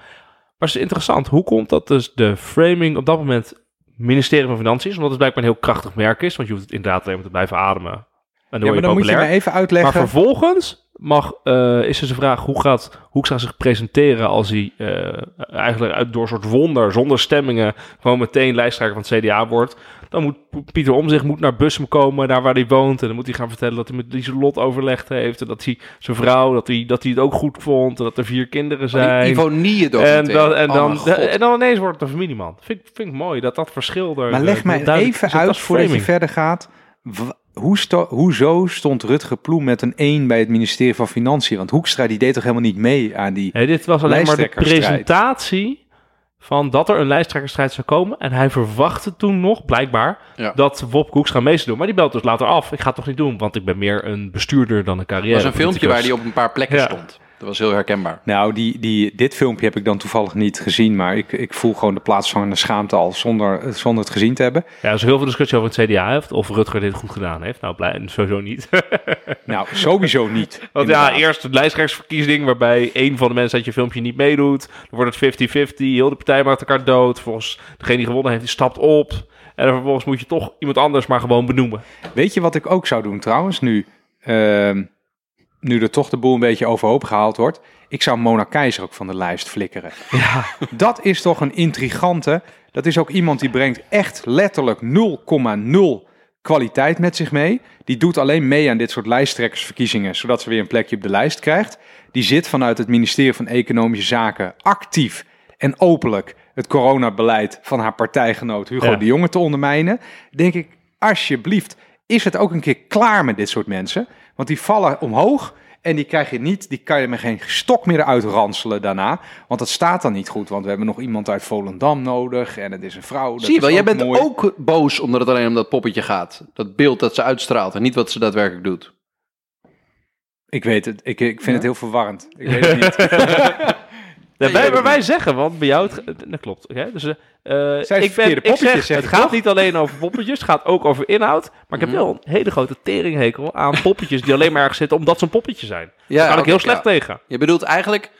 Maar het is interessant, hoe komt dat dus de framing op dat moment ministerie van Financiën is? Omdat het blijkbaar een heel krachtig merk is, want je hoeft het inderdaad alleen maar te blijven ademen. En dan Ja, maar je dan moet je me even Maar uitleggen. vervolgens mag, eh, is dus de vraag hoe gaat Hoekstra zich presenteren als hij eh, eigenlijk uit, door een soort wonder, zonder stemmingen, gewoon meteen lijsttrekker van het CDA wordt. Dan moet Pieter Omzicht moet naar Bussum komen, daar waar hij woont. En dan moet hij gaan vertellen dat hij met Lieselot overlegd heeft. En dat hij zijn vrouw, dat hij, dat hij het ook goed vond. En dat er vier kinderen zijn. Ivonie en documentaire. dan, en, Oh dan, en dan ineens wordt het een familieman. Vind, ik- vind ik mooi dat dat verschil er Maar eh, leg mij duidelijk even. Dat uit voordat je verder gaat. Hoe sto- hoezo stond Rutger Ploem met een 1 bij het ministerie van Financiën? Want Hoekstra die deed toch helemaal niet mee aan die... Nee, dit was alleen maar de presentatie van dat er een lijsttrekkersstrijd zou komen. En hij verwachtte toen nog, blijkbaar, Ja. dat Wop Koeks gaan mee zou doen. Maar die belt dus later af. Ik ga het toch niet doen, want ik ben meer een bestuurder dan een carrière. Er was een filmpje waar hij op een paar plekken Ja. stond. Dat was heel herkenbaar. Nou, die, die, dit filmpje heb ik dan toevallig niet gezien. Maar ik, ik voel gewoon de plaatsvangende schaamte al zonder, zonder het gezien te hebben. Ja, er is heel veel discussie over het CDA heeft. Of Rutger dit goed gedaan heeft. Nou, blij, sowieso niet. Nou, sowieso niet. Want ja, eerst de lijsttrekkersverkiezing waarbij één van de mensen uit je filmpje niet meedoet. Dan wordt het 50-50, heel de partij maakt elkaar dood. Volgens degene die gewonnen heeft, die stapt op. En dan vervolgens moet je toch iemand anders maar gewoon benoemen. Weet je wat ik ook zou doen trouwens, nu, ehm, nu er toch de boel een beetje overhoop gehaald wordt? Ik zou Mona Keizer ook van de lijst flikkeren. Ja, Dat is toch een intrigante. Dat is ook iemand die brengt echt letterlijk 0,0 kwaliteit met zich mee. Die doet alleen mee aan dit soort lijsttrekkersverkiezingen, zodat ze weer een plekje op de lijst krijgt. Die zit vanuit het ministerie van Economische Zaken actief en openlijk het coronabeleid van haar partijgenoot Hugo Ja. de Jonge te ondermijnen. Denk ik, alsjeblieft, is het ook een keer klaar met dit soort mensen? Want die vallen omhoog en die krijg je niet, die kan je met geen stok meer eruit ranselen daarna. Want dat staat dan niet goed, want we hebben nog iemand uit Volendam nodig en het is een vrouw. dat Zie je wel, jij bent mooi. ook boos omdat het alleen om dat poppetje gaat. Dat beeld dat ze uitstraalt en niet wat ze daadwerkelijk doet. Ik weet het, ik, ik vind het heel verwarrend. Ik weet het niet. Je wij, maar wij zeggen, want bij jou, het, dat klopt. Oké? Dus, eh, Zijn ik verkeerde ik zeg, zeg het gaat toch? niet alleen over poppetjes, het gaat ook over inhoud. Maar ik heb wel een hele grote teringhekel aan poppetjes die alleen maar ergens zitten omdat ze een poppetje zijn. Ja, Daar kan ik heel slecht ja. tegen. Je bedoelt eigenlijk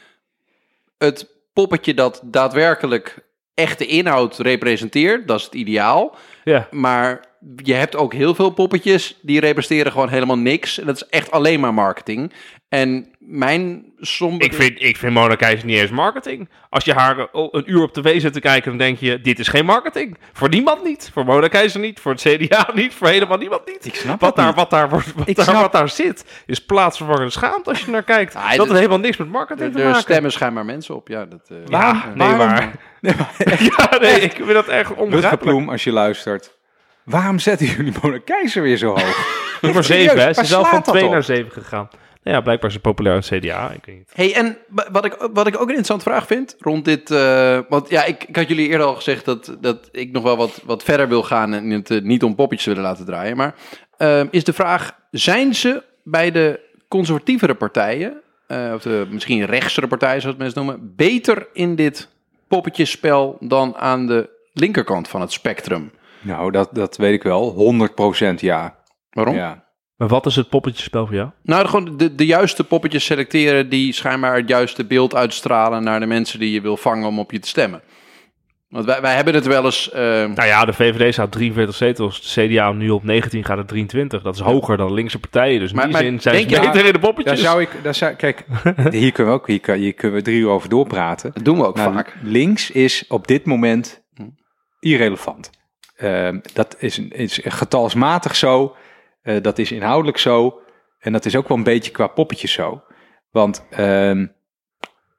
het poppetje dat daadwerkelijk echte inhoud representeert. Dat is het ideaal. Ja. Maar je hebt ook heel veel poppetjes die representeren gewoon helemaal niks. En dat is echt alleen maar marketing. En mijn somber... Ik vind, ik vind Mona Keizer niet eens marketing. Als je haar een uur op tv zit te kijken, dan denk je, dit is geen marketing. Voor niemand niet. Voor Mona Keizer niet. Voor het CDA niet. Voor helemaal niemand niet. Ik snap wat daar, niet. wat, daar, wordt- wat, Ik daar, snap- wat daar zit, is plaatsvervangende schaamte als je naar kijkt. Ah, dat heeft helemaal niks met marketing te er maken. stemmen schijnbaar mensen op. Ja, dat, eh, Ja, nee, maar... ja, nee, ik vind dat echt onbegrijpelijk. Ploem, als je luistert. Waarom zetten jullie Mona Keizer weer zo hoog? Nummer Serieus, 7, hè. Ze is wel van slaat dat 2 op? naar 7 gegaan. Nou ja, blijkbaar is ze populair in het CDA. Ik weet niet. Hey, en wa- wat ik, wat ik ook een interessante vraag vind rond dit. eh, want ja, ik, ik had jullie eerder al gezegd dat, dat ik nog wel wat, wat verder wil gaan en het eh, niet om poppetjes willen laten draaien. Maar eh, is de vraag: zijn ze bij de conservatievere partijen, eh, of de misschien rechtsere partijen zoals mensen noemen, beter in dit poppetjesspel dan aan de linkerkant van het spectrum? Nou, dat, dat weet ik wel. 100% ja. Waarom? ja. Maar wat is het poppetjespel voor jou? Nou, gewoon de, de juiste poppetjes selecteren die schijnbaar het juiste beeld uitstralen naar de mensen die je wil vangen om op je te stemmen. Want wij, wij hebben het wel eens. eh, Nou ja, de VVD staat 43 zetels. De CDA nu op 19 gaat het 23. Dat is hoger dan de linkse partijen. Dus in Maar- die maar zin zijn ze denk je- beter in de Daar poppetjes. zou ik, daar zou, kijk, hier kunnen we ook hier, kan- hier kunnen we drie uur over doorpraten. dat doen we ook Nou, vaak. links is op dit moment Hm. irrelevant. Ehm, dat is, is getalsmatig zo. Eh, dat is inhoudelijk zo. En dat is ook wel een beetje qua poppetjes zo. Want ehm,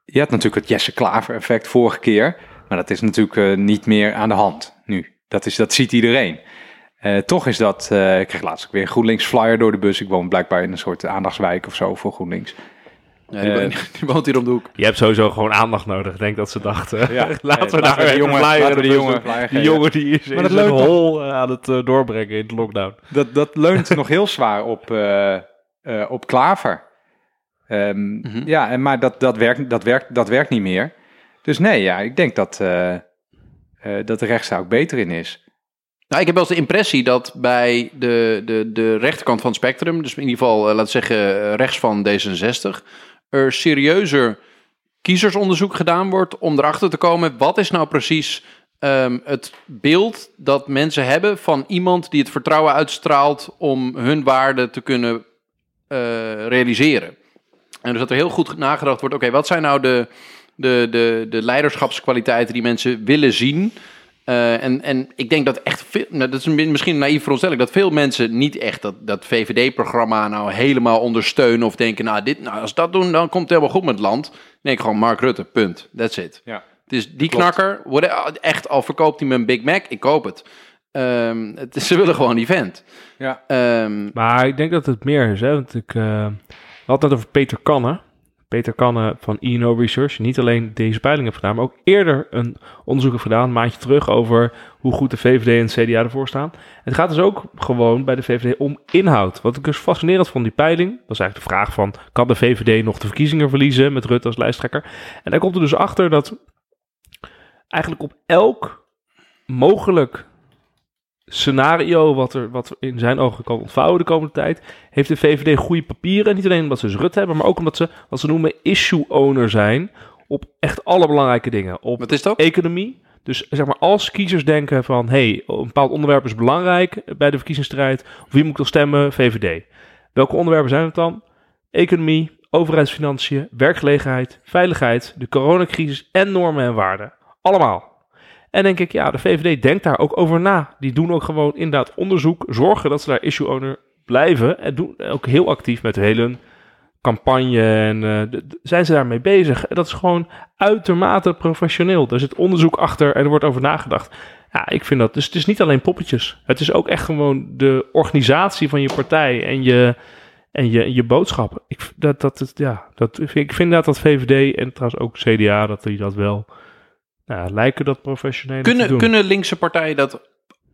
je had natuurlijk het Jesse Klaver effect vorige keer. Maar dat is natuurlijk eh, niet meer aan de hand nu. Dat, is, dat ziet iedereen. Eh, toch is dat, ik kreeg laatst ook weer een GroenLinks flyer door de bus. Ik woon blijkbaar in een soort aandachtswijk of zo voor GroenLinks. Ja, die, woont- die woont hier om de hoek. Je hebt sowieso gewoon aandacht nodig. Ik denk dat ze dachten, Ja. laten we daar we die jongen- laten we die jongen Die jongen die is Maar in dat zijn hol eh, aan het eh, doorbrengen in de lockdown. Dat, dat leunt nog heel zwaar op, eh, eh, op Klaver. Ehm, Mhm. Ja, en, maar dat, dat, werkt, dat, werkt, dat werkt niet meer. Dus nee, ja, ik denk dat, eh, eh, dat de rechtszaak beter in is. Nou, ik heb wel eens de impressie dat bij de, de, de rechterkant van het spectrum, dus in ieder geval, laten we zeggen, rechts van D66, er serieuzer kiezersonderzoek gedaan wordt om erachter te komen wat is nou precies ehm, het beeld dat mensen hebben van iemand die het vertrouwen uitstraalt om hun waarden te kunnen eh, realiseren. En dus dat er heel goed nagedacht wordt, oké, wat zijn nou de, de, de, de leiderschapskwaliteiten die mensen willen zien? Eh, en, en ik denk dat echt veel, nou, dat is misschien een naïef veronderstelling, dat veel mensen niet echt dat, dat VVD-programma nou helemaal ondersteunen of denken, nou, dit, nou, als dat doen, dan komt het helemaal goed met het land. Nee, gewoon Mark Rutte, punt. That's it. Ja. Het is die Klopt. knakker, echt, al verkoopt hij me een Big Mac, ik koop het. Ehm, het is- ze willen gewoon die vent. Ja. Ehm, Maar ik denk dat het meer is. Hè? Want ik eh, we hadden het over Peter Kannen. Peter Kannen van INO Research. Niet alleen deze peiling heeft gedaan, maar ook eerder een onderzoek gedaan, een maandje terug, over hoe goed de VVD en CDA ervoor staan. Het gaat dus ook gewoon bij de VVD om inhoud. Wat ik dus fascinerend vond, die peiling, was eigenlijk de vraag van, kan de VVD nog de verkiezingen verliezen met Rutte als lijsttrekker? En daar komt er dus achter dat eigenlijk op elk mogelijk scenario wat er wat in zijn ogen kan ontvouwen de komende tijd, heeft de VVD goede papieren. Niet alleen omdat ze dus Rutte hebben, maar ook omdat ze wat ze noemen issue owner zijn op echt alle belangrijke dingen. Op wat is dat? economie. Dus zeg maar, als kiezers denken van, hey, een bepaald onderwerp is belangrijk bij de verkiezingsstrijd, of wie moet ik dan stemmen? VVD. Welke onderwerpen zijn het dan? Economie, overheidsfinanciën, werkgelegenheid, veiligheid, de coronacrisis en normen en waarden. Allemaal. En denk ik, ja, de VVD denkt daar ook over na. Die doen ook gewoon inderdaad onderzoek, zorgen dat ze daar issue owner blijven en doen ook heel actief met hele campagne en eh, zijn ze daarmee bezig. En dat is gewoon uitermate professioneel. Er zit onderzoek achter en er wordt over nagedacht. Ja, ik vind dat. Dus het is niet alleen poppetjes. Het is ook echt gewoon de organisatie van je partij en je, en je, je boodschappen. Ik, dat, dat, ja, dat, ik vind dat dat VVD en trouwens ook CDA, dat die dat wel nou, lijken dat professioneel te Kunnen, doen. kunnen linkse partijen dat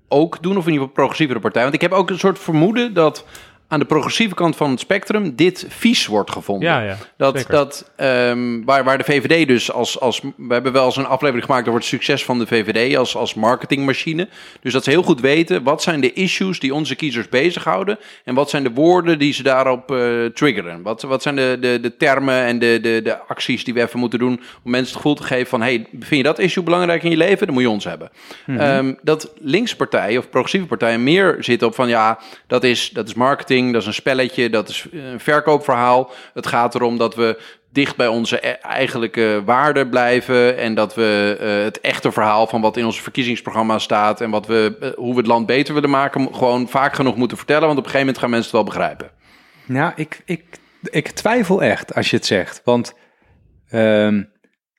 ook doen, of in ieder geval progressievere partijen? Want ik heb ook een soort vermoeden dat aan de progressieve kant van het spectrum dit vies wordt gevonden. ja, ja. Dat, zeker. dat ehm, waar, waar de VVD dus als, als... We hebben wel eens een aflevering gemaakt over het succes van de VVD als, als marketingmachine. Dus dat ze heel goed weten wat zijn de issues die onze kiezers bezighouden. En wat zijn de woorden die ze daarop eh, triggeren. Wat, wat zijn de, de, de termen en de, de, de acties die we even moeten doen om mensen het gevoel te geven van... hey, vind je dat issue belangrijk in je leven? Dan moet je ons hebben. Ehm, dat linkse partijen of progressieve partijen meer zitten op van... ja, dat is, dat is marketing, dat is een spelletje, dat is een verkoopverhaal. Het gaat erom dat we dicht bij onze e- eigenlijke waarden blijven. En dat we eh, het echte verhaal van wat in ons verkiezingsprogramma staat. En wat we, eh, hoe we het land beter willen maken. gewoon vaak genoeg moeten vertellen. Want op een gegeven moment gaan mensen het wel begrijpen. Nou, ik, ik, ik twijfel echt als je het zegt. Want ehm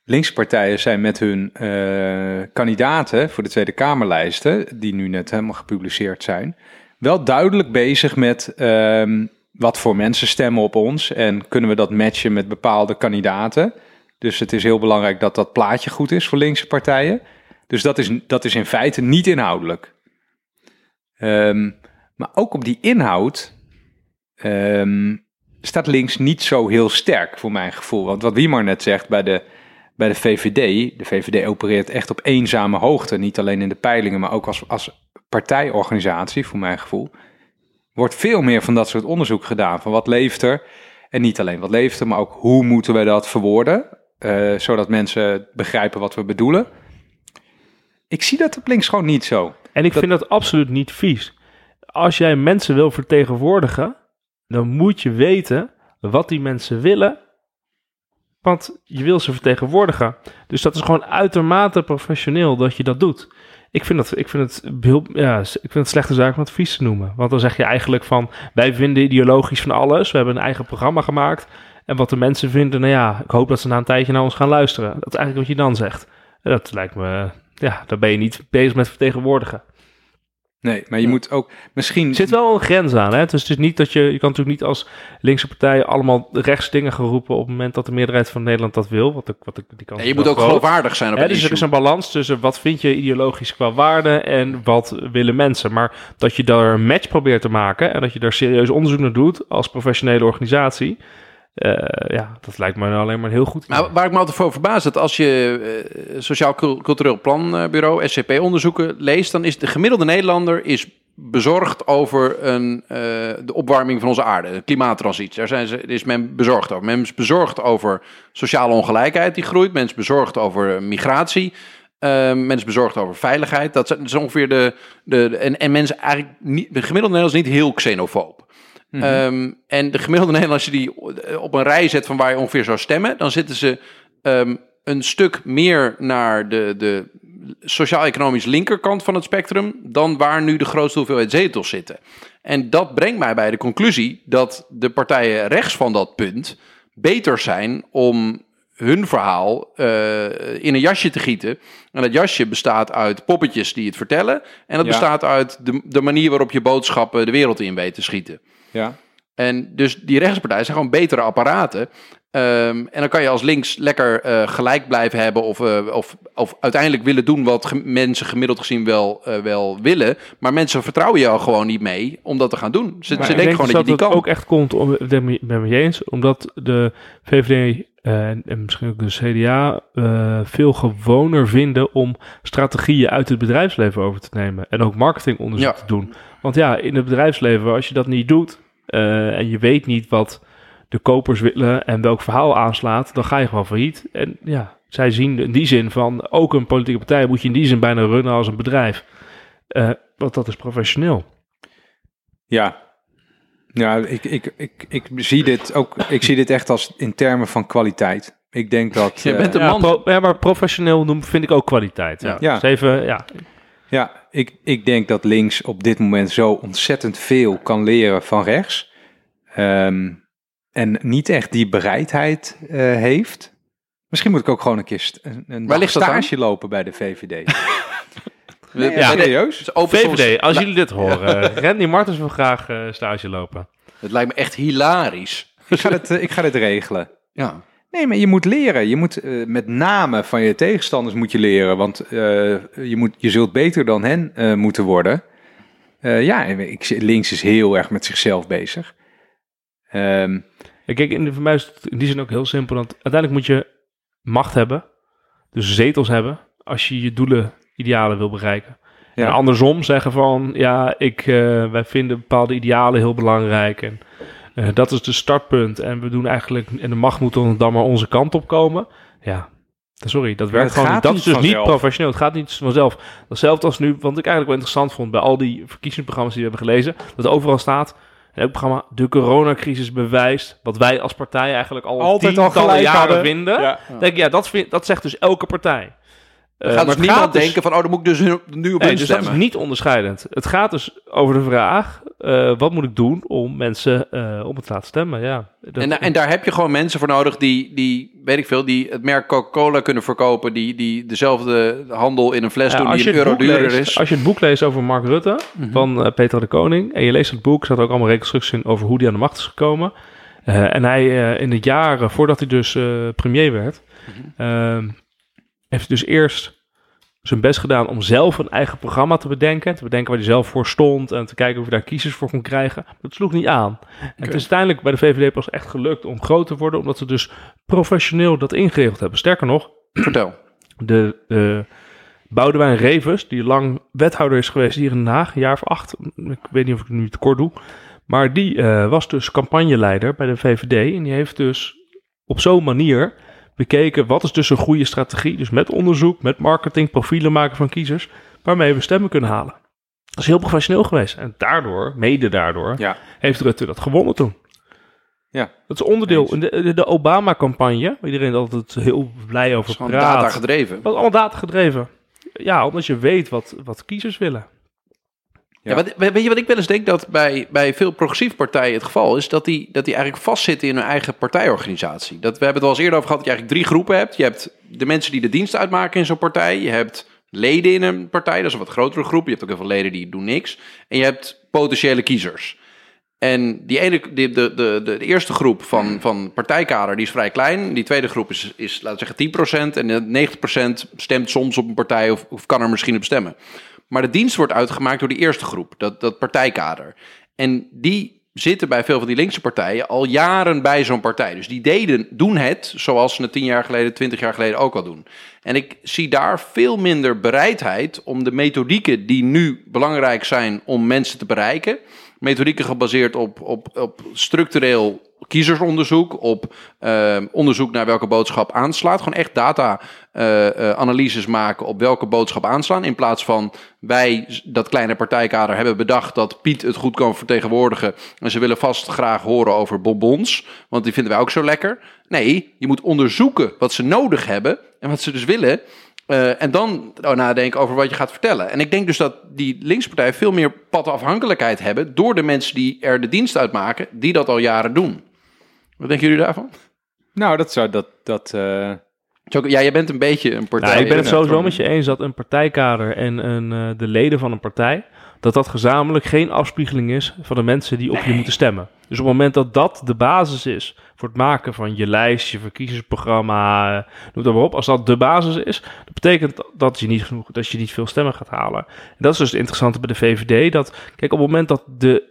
linkse partijen zijn met hun eh, kandidaten voor de Tweede Kamerlijsten, die nu net helemaal gepubliceerd zijn, wel duidelijk bezig met ehm, wat voor mensen stemmen op ons en kunnen we dat matchen met bepaalde kandidaten. Dus het is heel belangrijk dat dat plaatje goed is voor linkse partijen. Dus dat is, dat is in feite niet inhoudelijk. Ehm, maar ook op die inhoud ehm, staat links niet zo heel sterk voor mijn gevoel. Want wat Wiemar net zegt bij de, bij de VVD, de VVD opereert echt op eenzame hoogte. Niet alleen in de peilingen, maar ook als, als partijorganisatie, voor mijn gevoel. Wordt veel meer van dat soort onderzoek gedaan. Van wat leeft er? En niet alleen wat leeft er, maar ook hoe moeten we dat verwoorden? eh, zodat mensen begrijpen wat we bedoelen. Ik zie dat op links gewoon niet zo. En ik Dat- vind dat absoluut niet vies. Als jij mensen wil vertegenwoordigen, dan moet je weten wat die mensen willen. Want je wil ze vertegenwoordigen. Dus dat is gewoon uitermate professioneel dat je dat doet. Ik vind, dat, ik vind het heel, ja, ik vind het slechte zaak om het vies te noemen. Want dan zeg je eigenlijk van, wij vinden ideologisch van alles. We hebben een eigen programma gemaakt. En wat de mensen vinden, nou ja, ik hoop dat ze na een tijdje naar ons gaan luisteren. Dat is eigenlijk wat je dan zegt. Dat lijkt me, ja, dan ben je niet bezig met vertegenwoordigen. Nee, maar je moet ook misschien... Er zit wel een grens aan, hè? Dus het is niet dat je, je kan natuurlijk niet als linkse partij allemaal rechts dingen gaan roepen op het moment dat de meerderheid van Nederland dat wil. Wat ik, wat ik, die kans En je moet ook groot. geloofwaardig zijn op Hè, dus er is een balans tussen wat vind je ideologisch qua waarde en wat willen mensen. Maar dat je daar een match probeert te maken en dat je daar serieus onderzoek naar doet als professionele organisatie. Eh, ja, dat lijkt me alleen maar heel goed. Nou, waar ik me altijd voor verbaas, dat als je eh, Sociaal Cul- Cultureel Planbureau, SCP-onderzoeken leest, dan is de gemiddelde Nederlander is bezorgd over een, eh, de opwarming van onze aarde, de klimaattransitie. Daar zijn ze, is men bezorgd over. Men is bezorgd over sociale ongelijkheid die groeit. Men is bezorgd over migratie. Eh, men is bezorgd over veiligheid. Dat is ongeveer de. de, de- en, en mensen eigenlijk niet. De gemiddelde Nederlander is niet heel xenofoob. Ehm, en de gemiddelde je die op een rij zet van waar je ongeveer zou stemmen, dan zitten ze ehm, een stuk meer naar de, de sociaal-economisch linkerkant van het spectrum dan waar nu de grootste hoeveelheid zetels zitten. En dat brengt mij bij de conclusie dat de partijen rechts van dat punt beter zijn om hun verhaal eh, in een jasje te gieten. En dat jasje bestaat uit poppetjes die het vertellen. En dat Ja. bestaat uit de, de manier waarop je boodschappen de wereld in weet te schieten. Ja. En dus die rechtspartijen zijn gewoon betere apparaten. Ehm, en dan kan je als links lekker eh, gelijk blijven hebben of, eh, of, of uiteindelijk willen doen wat ge- mensen gemiddeld gezien wel, eh, wel willen. Maar mensen vertrouwen jou gewoon niet mee om dat te gaan doen. Ze, Maar ze denken gewoon dat je dus die het kan. ook echt komt, om, ik ben het je eens, omdat de VVD en, en misschien ook de CDA veel gewoner vinden om strategieën uit het bedrijfsleven over te nemen. En ook marketingonderzoek Ja. te doen. Want ja, in het bedrijfsleven, als je dat niet doet eh, en je weet niet wat de kopers willen en welk verhaal aanslaat, dan ga je gewoon failliet. En ja, zij zien in die zin van, ook een politieke partij moet je in die zin bijna runnen als een bedrijf. Eh, want dat is professioneel. Ja. Ja, ik, ik, ik, ik zie dit ook. Ik zie dit echt als in termen van kwaliteit. Ik denk dat. Je eh, bent een Ja, man. pro- ja, maar professioneel noemen vind ik ook kwaliteit. Ja. Ja. Dus even, ja. Ja, ik, ik denk dat links op dit moment zo ontzettend veel kan leren van rechts. Ehm, en niet echt die bereidheid eh, heeft. Misschien moet ik ook gewoon een keer st- een, een Waar ligt stage lopen bij de VVD. Nee, we- serieus? VVD, als jullie dit horen. Randy Martens wil graag eh, stage lopen. Het lijkt me echt hilarisch. ik, ga dit, eh, ik ga dit regelen. Ja. Nee, maar je moet leren. Je moet eh, met name van je tegenstanders moet je leren. Want eh, je, moet, je zult beter dan hen eh, moeten worden. Ja, ik, links is heel erg met zichzelf bezig. Ja, Kijk, in, de, voor mij is het in die zin ook heel simpel. Want uiteindelijk moet je macht hebben. Dus zetels hebben. Als je je doelen, idealen wil bereiken. Ja. En andersom zeggen van, ja, ik, wij vinden bepaalde idealen heel belangrijk. En eh, dat is de startpunt. En we doen eigenlijk, en de macht moet dan, dan maar onze kant op komen. Ja, sorry, dat werkt het gewoon niet. Dat is dus niet professioneel. Het gaat niet vanzelf. Hetzelfde als nu, wat ik eigenlijk wel interessant vond bij al die verkiezingsprogramma's die we hebben gelezen. Dat overal staat, in elk programma, de coronacrisis bewijst wat wij als partij eigenlijk al Altijd al tientallen gelijk jaren hadden. vinden. Ja. Denk ja, dat, vind, dat zegt dus elke partij. Eh, gaat maar dus niemand dus- denken van, oh, dan moet ik dus nu op Nee, hun dus dat is stemmen. niet onderscheidend. Het gaat dus over de vraag: eh, wat moet ik doen om mensen eh, om het te laten stemmen? Ja, dat- En, en daar heb je gewoon mensen voor nodig die, die, weet ik veel, die het merk Coca-Cola kunnen verkopen, die, die dezelfde handel in een fles Ja, doen als, die je een euro duurder leest, is. als je het boek leest over Mark Rutte Mhm. van Peter de Koning en je leest het boek, staat ook allemaal reconstructies in over hoe hij aan de macht is gekomen. En hij in de jaren voordat hij dus premier werd, Mhm. Heeft dus eerst zijn best gedaan om zelf een eigen programma te bedenken. Te bedenken waar hij zelf voor stond en te kijken of hij daar kiezers voor kon krijgen. Dat sloeg niet aan. En het is uiteindelijk bij de VVD pas echt gelukt om groot te worden, omdat ze dus professioneel dat ingeregeld hebben. Sterker nog, Vertel. de eh Boudewijn Revers, die lang wethouder is geweest hier in Den Haag, een jaar of acht. Ik weet niet of ik het nu te kort doe. Maar die eh, was dus campagneleider bij de VVD. En die heeft dus op zo'n manier bekeken wat is dus een goede strategie. Dus met onderzoek, met marketing, profielen maken van kiezers. Waarmee we stemmen kunnen halen. Dat is heel professioneel geweest. En daardoor, mede daardoor, Ja. heeft Rutte dat gewonnen toen. Ja. Dat is onderdeel. Eens. De, Obama-campagne, waar iedereen altijd heel blij over is gewoon praat. data gedreven. Dat is allemaal data gedreven. Ja, omdat je weet wat, wat kiezers willen. Ja, weet je wat ik wel eens denk dat bij, bij veel progressieve partijen het geval is? Dat die, dat die eigenlijk vastzitten in hun eigen partijorganisatie. Dat, we hebben het al eens eerder over gehad dat je eigenlijk drie groepen hebt. Je hebt de mensen die de dienst uitmaken in zo'n partij. Je hebt leden in een partij, dat is een wat grotere groep. Je hebt ook heel veel leden die doen niks. En je hebt potentiële kiezers. En die ene, de, de, de, de eerste groep van, van partijkader die is vrij klein. Die tweede groep is, is laten we zeggen 10%. En de 90% stemt soms op een partij of, of kan er misschien op stemmen. Maar de dienst wordt uitgemaakt door die eerste groep, dat, dat partijkader. En die zitten bij veel van die linkse partijen al jaren bij zo'n partij. Dus die deden, doen het zoals ze het tien jaar geleden, twintig jaar geleden ook al doen. En ik zie daar veel minder bereidheid om de methodieken die nu belangrijk zijn om mensen te bereiken. Methodieken gebaseerd op, op, op structureel kiezersonderzoek, op uh, onderzoek naar welke boodschap aanslaat. Gewoon echt data-analyses uh, uh, maken op welke boodschap aanslaan. In plaats van wij, dat kleine partijkader, hebben bedacht dat Piet het goed kan vertegenwoordigen. En ze willen vast graag horen over bonbons, want die vinden wij ook zo lekker. Nee, je moet onderzoeken wat ze nodig hebben en wat ze dus willen. Uh, en dan nadenken over wat je gaat vertellen. En ik denk dus dat die linkspartijen veel meer padafhankelijkheid hebben door de mensen die er de dienst uitmaken, die dat al jaren doen. Wat denken jullie daarvan? Nou, dat zou dat. dat uh... Ja, jij bent een beetje een partij. Nou, ik ben het sowieso met je eens dat een partijkader en een, uh, de leden van een partij. dat dat gezamenlijk geen afspiegeling is van de mensen die op nee. je moeten stemmen. Dus op het moment dat dat de basis is het maken van je lijst, je verkiezingsprogramma, noem dat maar op. Als dat de basis is, dat betekent dat je niet genoeg, dat je niet veel stemmen gaat halen. En dat is dus het interessante bij de VVD. Dat, kijk, op het moment dat de,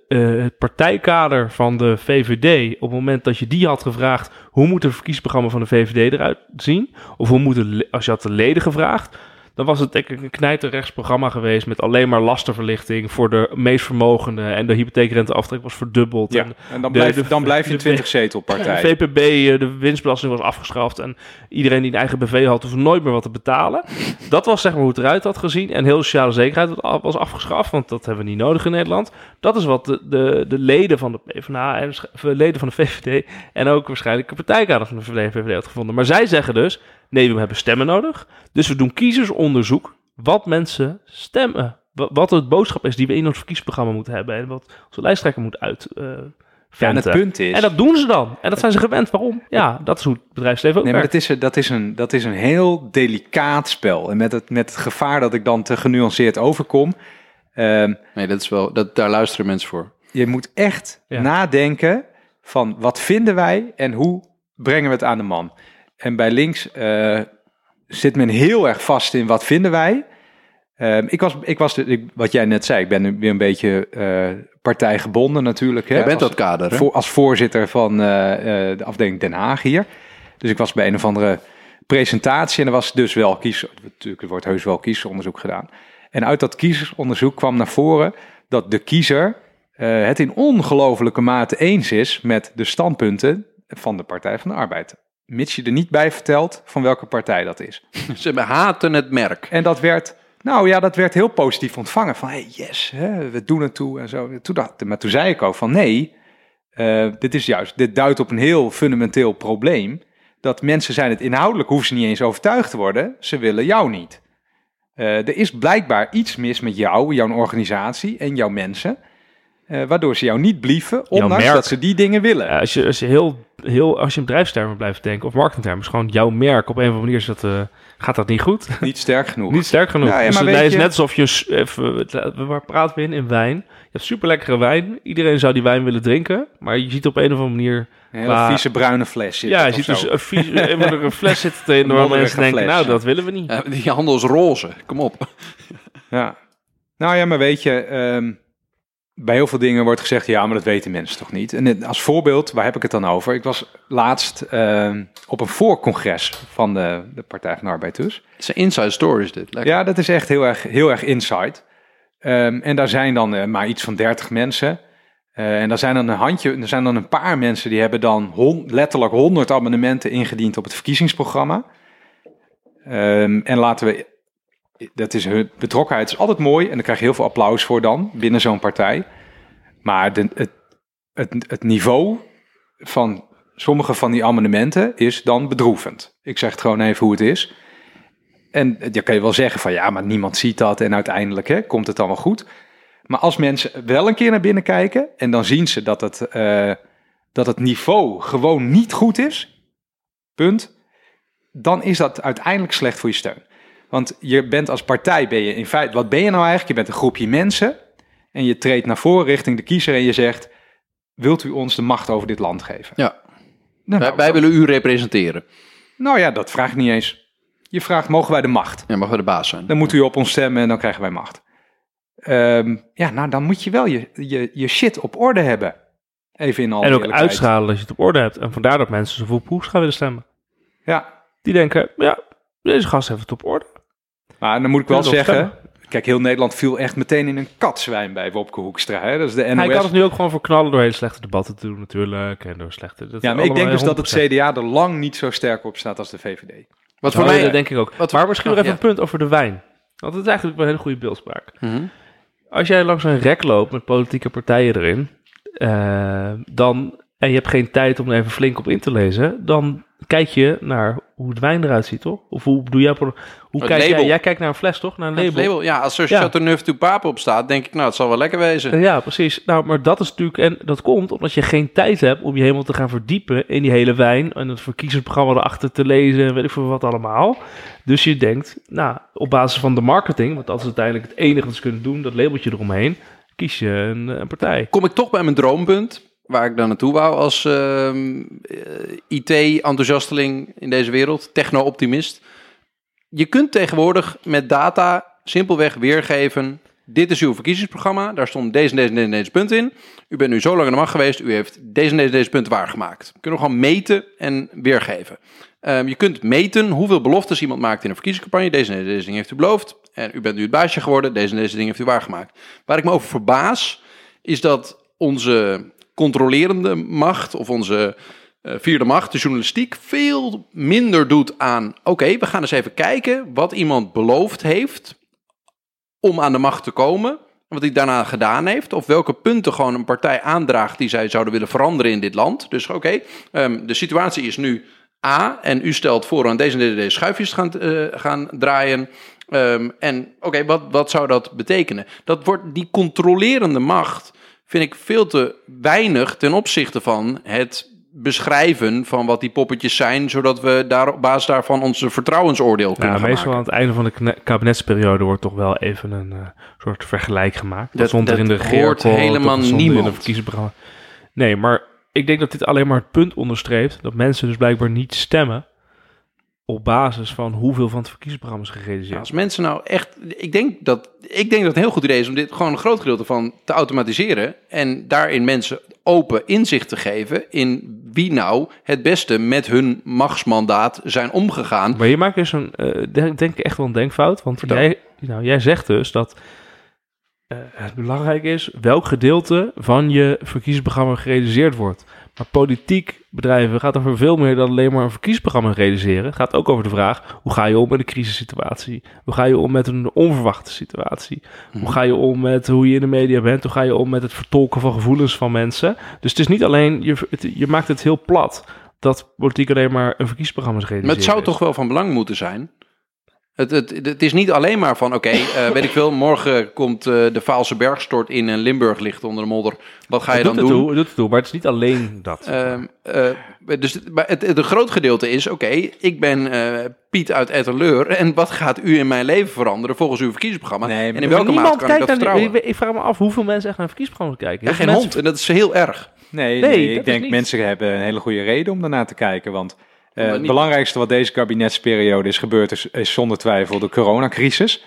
het partijkader van de VVD, op het moment dat je die had gevraagd, hoe moet het verkiezingsprogramma van de VVD eruit zien? Of hoe moet het, als je had de leden gevraagd, dan was het denk ik een knijterrechts programma geweest met alleen maar lastenverlichting voor de meest vermogenden. En de hypotheekrenteaftrek was verdubbeld. Ja, en, en dan, blijf, de, dan blijf je 20 zetelpartij. De VPB, de winstbelasting was afgeschaft. En iedereen die een eigen BV had, hoefde nooit meer wat te betalen. Dat was zeg maar hoe het eruit had gezien. En heel de sociale zekerheid was afgeschaft, want dat hebben we niet nodig in Nederland. Dat is wat de, de, de leden van de PvdA en de leden van de VVD en ook waarschijnlijk de partijkader van de VVD had gevonden. Maar zij zeggen dus, Nee, we hebben stemmen nodig. Dus we doen kiezersonderzoek wat mensen stemmen. Wat het boodschap is die we in ons verkiezingsprogramma moeten hebben. En wat onze lijsttrekker moet uit. Uh, ja, en het punt is... En dat doen ze dan. En dat zijn ze gewend. Waarom? Ja, dat is hoe het bedrijfsleven ook Nee, werkt. maar dat is, dat, is een, dat is een heel delicaat spel. En met het, met het gevaar dat ik dan te genuanceerd overkom... Um, nee, dat is wel, dat, daar luisteren mensen voor. Je moet echt ja. nadenken van wat vinden wij en hoe brengen we het aan de man. En bij links uh, zit men heel erg vast in wat vinden wij. Uh, ik was, ik was de, ik, wat jij net zei, ik ben weer een beetje uh, partijgebonden natuurlijk. Hè, jij bent als, dat kader. Voor, als voorzitter van de afdeling Den Haag hier. Dus ik was bij een of andere presentatie en er was dus wel kies, natuurlijk er wordt heus wel kiezersonderzoek gedaan. En uit dat kiezersonderzoek kwam naar voren dat de kiezer het in ongelofelijke mate eens is met de standpunten van de Partij van de Arbeid mits je er niet bij vertelt van welke partij dat is. Ze haten het merk. En dat werd, nou ja, dat werd heel positief ontvangen. Van hey, yes, hè, we doen het toe en zo. Toen dacht, maar toen zei ik ook van nee, uh, dit is juist, dit duidt op een heel fundamenteel probleem. Dat mensen zijn het inhoudelijk, hoeven ze niet eens overtuigd te worden. Ze willen jou niet. Uh, er is blijkbaar iets mis met jou, jouw organisatie en jouw mensen. Uh, waardoor ze jou niet blieven, ondanks dat ze die dingen willen. Ja, als, je, als je heel, heel, als je in bedrijfstermen blijft denken, of marketingtermen, is gewoon jouw merk op een of andere manier is dat, uh, gaat dat niet goed. Niet sterk genoeg. niet sterk genoeg. Nou, ja, dus het is net alsof je, even, waar praten we in, in wijn? Je hebt super lekkere wijn. Iedereen zou die wijn willen drinken, maar je ziet op een of andere manier... Een vieze bruine fles Ja, je ziet dus een, vieze, een fles zitten erin, waar mensen denken, fles, nou, dat willen we niet. Ja, die handel is roze, kom op. ja. Nou ja, maar weet je... Um, bij heel veel dingen wordt gezegd, ja, maar dat weten mensen toch niet. En als voorbeeld, waar heb ik het dan over? Ik was laatst uh, op een voorcongres van de, de Partij van de Arbeid dus. Het is een inside story is dit. Lekker. Ja, dat is echt heel erg, heel erg inside. Um, en daar zijn dan uh, maar iets van 30 mensen. Uh, en daar zijn dan een handje, er zijn dan een paar mensen die hebben dan hon, letterlijk 100 abonnementen ingediend op het verkiezingsprogramma. Um, en laten we dat is hun betrokkenheid is altijd mooi en daar krijg je heel veel applaus voor dan binnen zo'n partij. Maar de, het, het, niveau van sommige van die amendementen is dan bedroevend. Ik zeg het gewoon even hoe het is. En dan kan je wel zeggen van ja, maar niemand ziet dat en uiteindelijk hè, komt het wel goed. Maar als mensen wel een keer naar binnen kijken en dan zien ze dat het, eh, dat het niveau gewoon niet goed is, punt, dan is dat uiteindelijk slecht voor je steun. Want je bent als partij, ben je in feite, wat ben je nou eigenlijk? Je bent een groepje mensen en je treedt naar voren richting de kiezer en je zegt, wilt u ons de macht over dit land geven? Ja. Nou, wij, wij willen u representeren. nou ja, dat vraag ik niet eens. Je vraagt, mogen wij de macht? Ja, mogen we de baas zijn. Dan moet u op ons stemmen en dan krijgen wij macht. Ehm, ja, nou dan moet je wel je, je, je shit op orde hebben. Even in al En ook uitschalen dat je het op orde hebt. En vandaar dat mensen zoveel poes gaan willen stemmen. Ja, Die denken, ja, deze gast heeft het op orde. Maar dan moet ik wel dat zeggen... Kijk, heel Nederland viel echt meteen in een katzwijn bij Wopke Hoekstra. Hè? Dat is de NOS. Hij kan het nu ook gewoon voor knallen door hele slechte debatten te doen natuurlijk. En door slechte... Dat ja, maar ik denk dus dat het 100%. CDA er lang niet zo sterk op staat als de VVD. Wat voor mij... dat denk ik ook. wat- maar misschien nog oh, even ja. een punt over de wijn. Want het is eigenlijk wel een hele goede beeldspraak. Mhm. Als jij langs een rek loopt met politieke partijen erin, eh, dan, en je hebt geen tijd om er even flink op in te lezen, dan kijk je naar hoe het wijn eruit ziet, toch? Of hoe doe jij... Hoe Het kijk jij? label. Jij kijkt naar een fles, toch? Naar een label. label, ja, als er Ja. Chateauneuf du Pape op staat, denk ik, nou, het zal wel lekker wezen. Ja, precies. Nou, maar dat is natuurlijk, en dat komt omdat je geen tijd hebt om je helemaal te gaan verdiepen in die hele wijn en het verkiezingsprogramma erachter te lezen en weet ik veel wat allemaal. Dus je denkt, nou, op basis van de marketing, want dat is uiteindelijk het enige wat ze kunnen doen, dat labeltje eromheen, kies je een, een partij. Kom ik toch bij mijn droompunt, waar ik dan naartoe wou als ehm, eh, IT-enthousiasteling in deze wereld, techno-optimist. Je kunt tegenwoordig met data simpelweg weergeven, dit is uw verkiezingsprogramma, daar stond deze deze deze, deze punten in. U bent nu zo lang aan de macht geweest, u heeft deze deze, deze punten waargemaakt. Kunnen we gewoon meten en weergeven. Ehm, je kunt meten hoeveel beloftes iemand maakt in een verkiezingscampagne. Deze en deze, deze dingen heeft u beloofd. En u bent nu het baasje geworden. Deze en deze dingen heeft u waargemaakt. Waar ik me over verbaas, is dat onze controlerende macht of onze eh, vierde macht, de journalistiek, veel minder doet aan. Oké, we gaan eens even kijken wat iemand beloofd heeft om aan de macht te komen. Wat hij daarna gedaan heeft. Of welke punten gewoon een partij aandraagt die zij zouden willen veranderen in dit land. Dus oké, ehm, de situatie is nu A. En u stelt voor aan deze en deze, schuifjes te gaan, eh, gaan draaien. Ehm, en oké, wat, wat zou dat betekenen? Dat wordt die controlerende macht, vind ik veel te weinig ten opzichte van het beschrijven van wat die poppetjes zijn, zodat we daar op basis daarvan onze vertrouwensoordeel kunnen Ja, gaan meestal aan maken. het einde van de kabinetsperiode wordt toch wel even een eh, soort vergelijk gemaakt. Dat, stond er in de hoort helemaal in niemand. het verkiezingsprogramma. Nee, maar ik denk dat dit alleen maar het punt onderstreept dat mensen dus blijkbaar niet stemmen op basis van hoeveel van het verkiezingsprogramma is gerealiseerd. Als mensen nou echt. Ik denk, dat, ik denk dat het een heel goed idee is om dit gewoon een groot gedeelte van te automatiseren. En daarin mensen open inzicht te geven in wie nou het beste met hun machtsmandaat zijn omgegaan. Maar je maakt dus een, eh, denk, denk ik echt wel een denkfout. Want Vertel. jij, nou, jij zegt dus dat eh, het belangrijk is welk gedeelte van je verkiezingsprogramma gerealiseerd wordt. Maar politiek bedrijven gaat over veel meer dan alleen maar een verkiezingsprogramma realiseren. Het gaat ook over de vraag, hoe ga je om met een crisissituatie? Hoe ga je om met een onverwachte situatie? Hoe ga je om met hoe je in de media bent? Hoe ga je om met het vertolken van gevoelens van mensen? Dus het is niet alleen, je, het- je maakt het heel plat dat politiek alleen maar een verkiezingsprogramma is Maar realiseren. het zou toch wel van belang moeten zijn. Het, het, het is niet alleen maar van, oké, eh, weet ik veel, morgen komt eh, de Vaalse bergstort in en Limburg ligt onder de modder. Wat ga je Het dan doet doen? het toe, het doet het toe, maar het is niet alleen dat. Ehm, eh, dus maar het, het, een groot gedeelte is, oké, ik ben eh, Piet uit Etteleur en wat gaat u in mijn leven veranderen volgens uw verkiezingsprogramma? Nee, en maar in welke mate kan ik dat vertrouwen? ik, ik vraag me af hoeveel mensen echt naar verkiezingsprogramma's kijken. Ja, geen hond, en dat is heel erg. Nee, Nee, nee, dat ik denk mensen hebben een hele goede reden om daarnaar te kijken. Want eh, het niet- belangrijkste wat deze kabinetsperiode is gebeurd, is, is zonder twijfel de coronacrisis.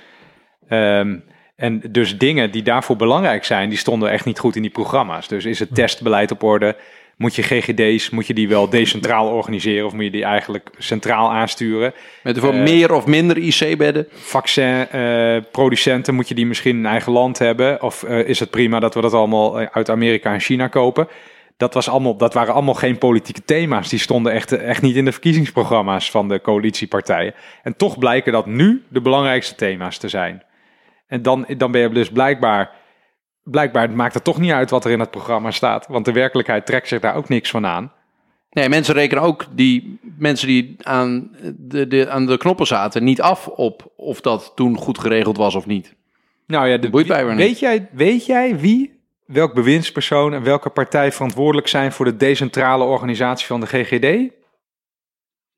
Ehm, en dus dingen die daarvoor belangrijk zijn, die stonden echt niet goed in die programma's. Dus is het testbeleid op orde? Moet je GGD's, moet je die wel decentraal organiseren of moet je die eigenlijk centraal aansturen? Met voor Eh, meer of minder IC-bedden. Vaccinproducenten, moet je die misschien in eigen land hebben? Of eh, is het prima dat we dat allemaal eh, uit Amerika en China kopen? Dat, was allemaal, dat waren allemaal geen politieke thema's. Die stonden echt, echt niet in de verkiezingsprogramma's van de coalitiepartijen. En toch blijken dat nu de belangrijkste thema's te zijn. En dan, dan ben je dus blijkbaar... Blijkbaar maakt het toch niet uit wat er in het programma staat. Want de werkelijkheid trekt zich daar ook niks van aan. Nee, mensen rekenen ook die mensen die aan de, de, aan de knoppen zaten niet af op of dat toen goed geregeld was of niet. Nou ja, de, Boeit weet, niet. jij, weet jij wie, welk bewindspersoon en welke partij verantwoordelijk zijn voor de decentrale organisatie van de GGD?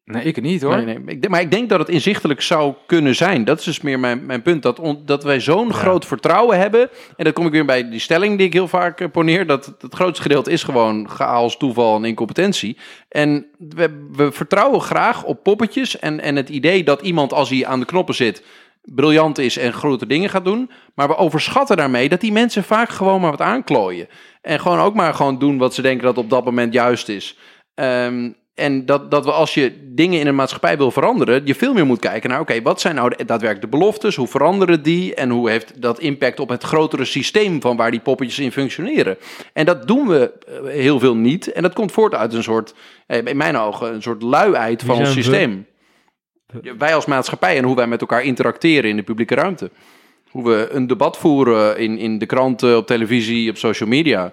Nee, ik niet hoor. Nee, nee. Ik denk- maar ik denk dat het inzichtelijk zou kunnen zijn. Dat is dus meer mijn, mijn punt. Dat, on- dat wij zo'n groot vertrouwen hebben. En dan kom ik weer bij die stelling die ik heel vaak eh, poneer. Dat het, het grootste gedeelte is gewoon chaos, toeval en incompetentie. En we, we vertrouwen graag op poppetjes. En, en het idee dat iemand als hij aan de knoppen zit briljant is en grote dingen gaat doen. Maar we overschatten daarmee dat die mensen vaak gewoon maar wat aanklooien. En gewoon ook maar gewoon doen wat ze denken dat op dat moment juist is. Ehm, en dat, dat we als je dingen in een maatschappij wil veranderen, je veel meer moet kijken naar, oké, wat zijn nou de, daadwerkelijk de beloftes? Hoe veranderen die? En hoe heeft dat impact op het grotere systeem van waar die poppetjes in functioneren? En dat doen we eh, heel veel niet. En dat komt voort uit een soort, eh, in mijn ogen, een soort luiheid van ons systeem. Wij als maatschappij en hoe wij met elkaar interacteren in de publieke ruimte. Hoe we een debat voeren in, in de kranten, op televisie, op social media.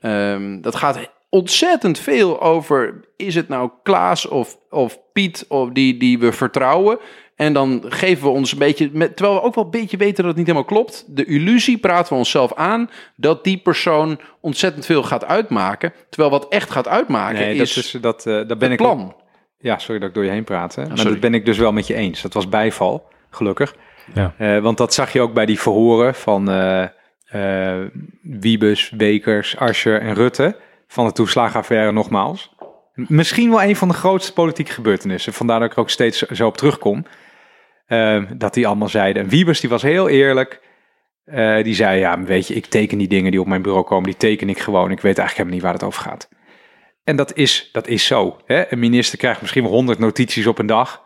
Ehm, dat gaat ontzettend veel over, is het nou Klaas of, of Piet of die, die we vertrouwen? En dan geven we ons een beetje, met, terwijl we ook wel een beetje weten dat het niet helemaal klopt, de illusie praten we onszelf aan dat die persoon ontzettend veel gaat uitmaken. Terwijl wat echt gaat uitmaken nee, dat is, is, dat, eh, daar ben het ik plan. Ja, sorry dat ik door je heen praat. Hè. maar dat ben ik dus wel met je eens. Dat was bijval, gelukkig. Ja. Eh, want dat zag je ook bij die verhoren van eh eh, Wiebes, Wekers, Asscher en Rutte. Van de toeslagenaffaire nogmaals. Misschien wel een van de grootste politieke gebeurtenissen. Vandaar dat ik er ook steeds zo op terugkom. Dat die allemaal zeiden. En Wiebes die was heel eerlijk. Eh, die zei, ja, weet je, ik teken die dingen die op mijn bureau komen. Die teken ik gewoon. Ik weet eigenlijk helemaal niet waar het over gaat. En dat is, dat is zo. Hè? Een minister krijgt misschien wel honderd notities op een dag.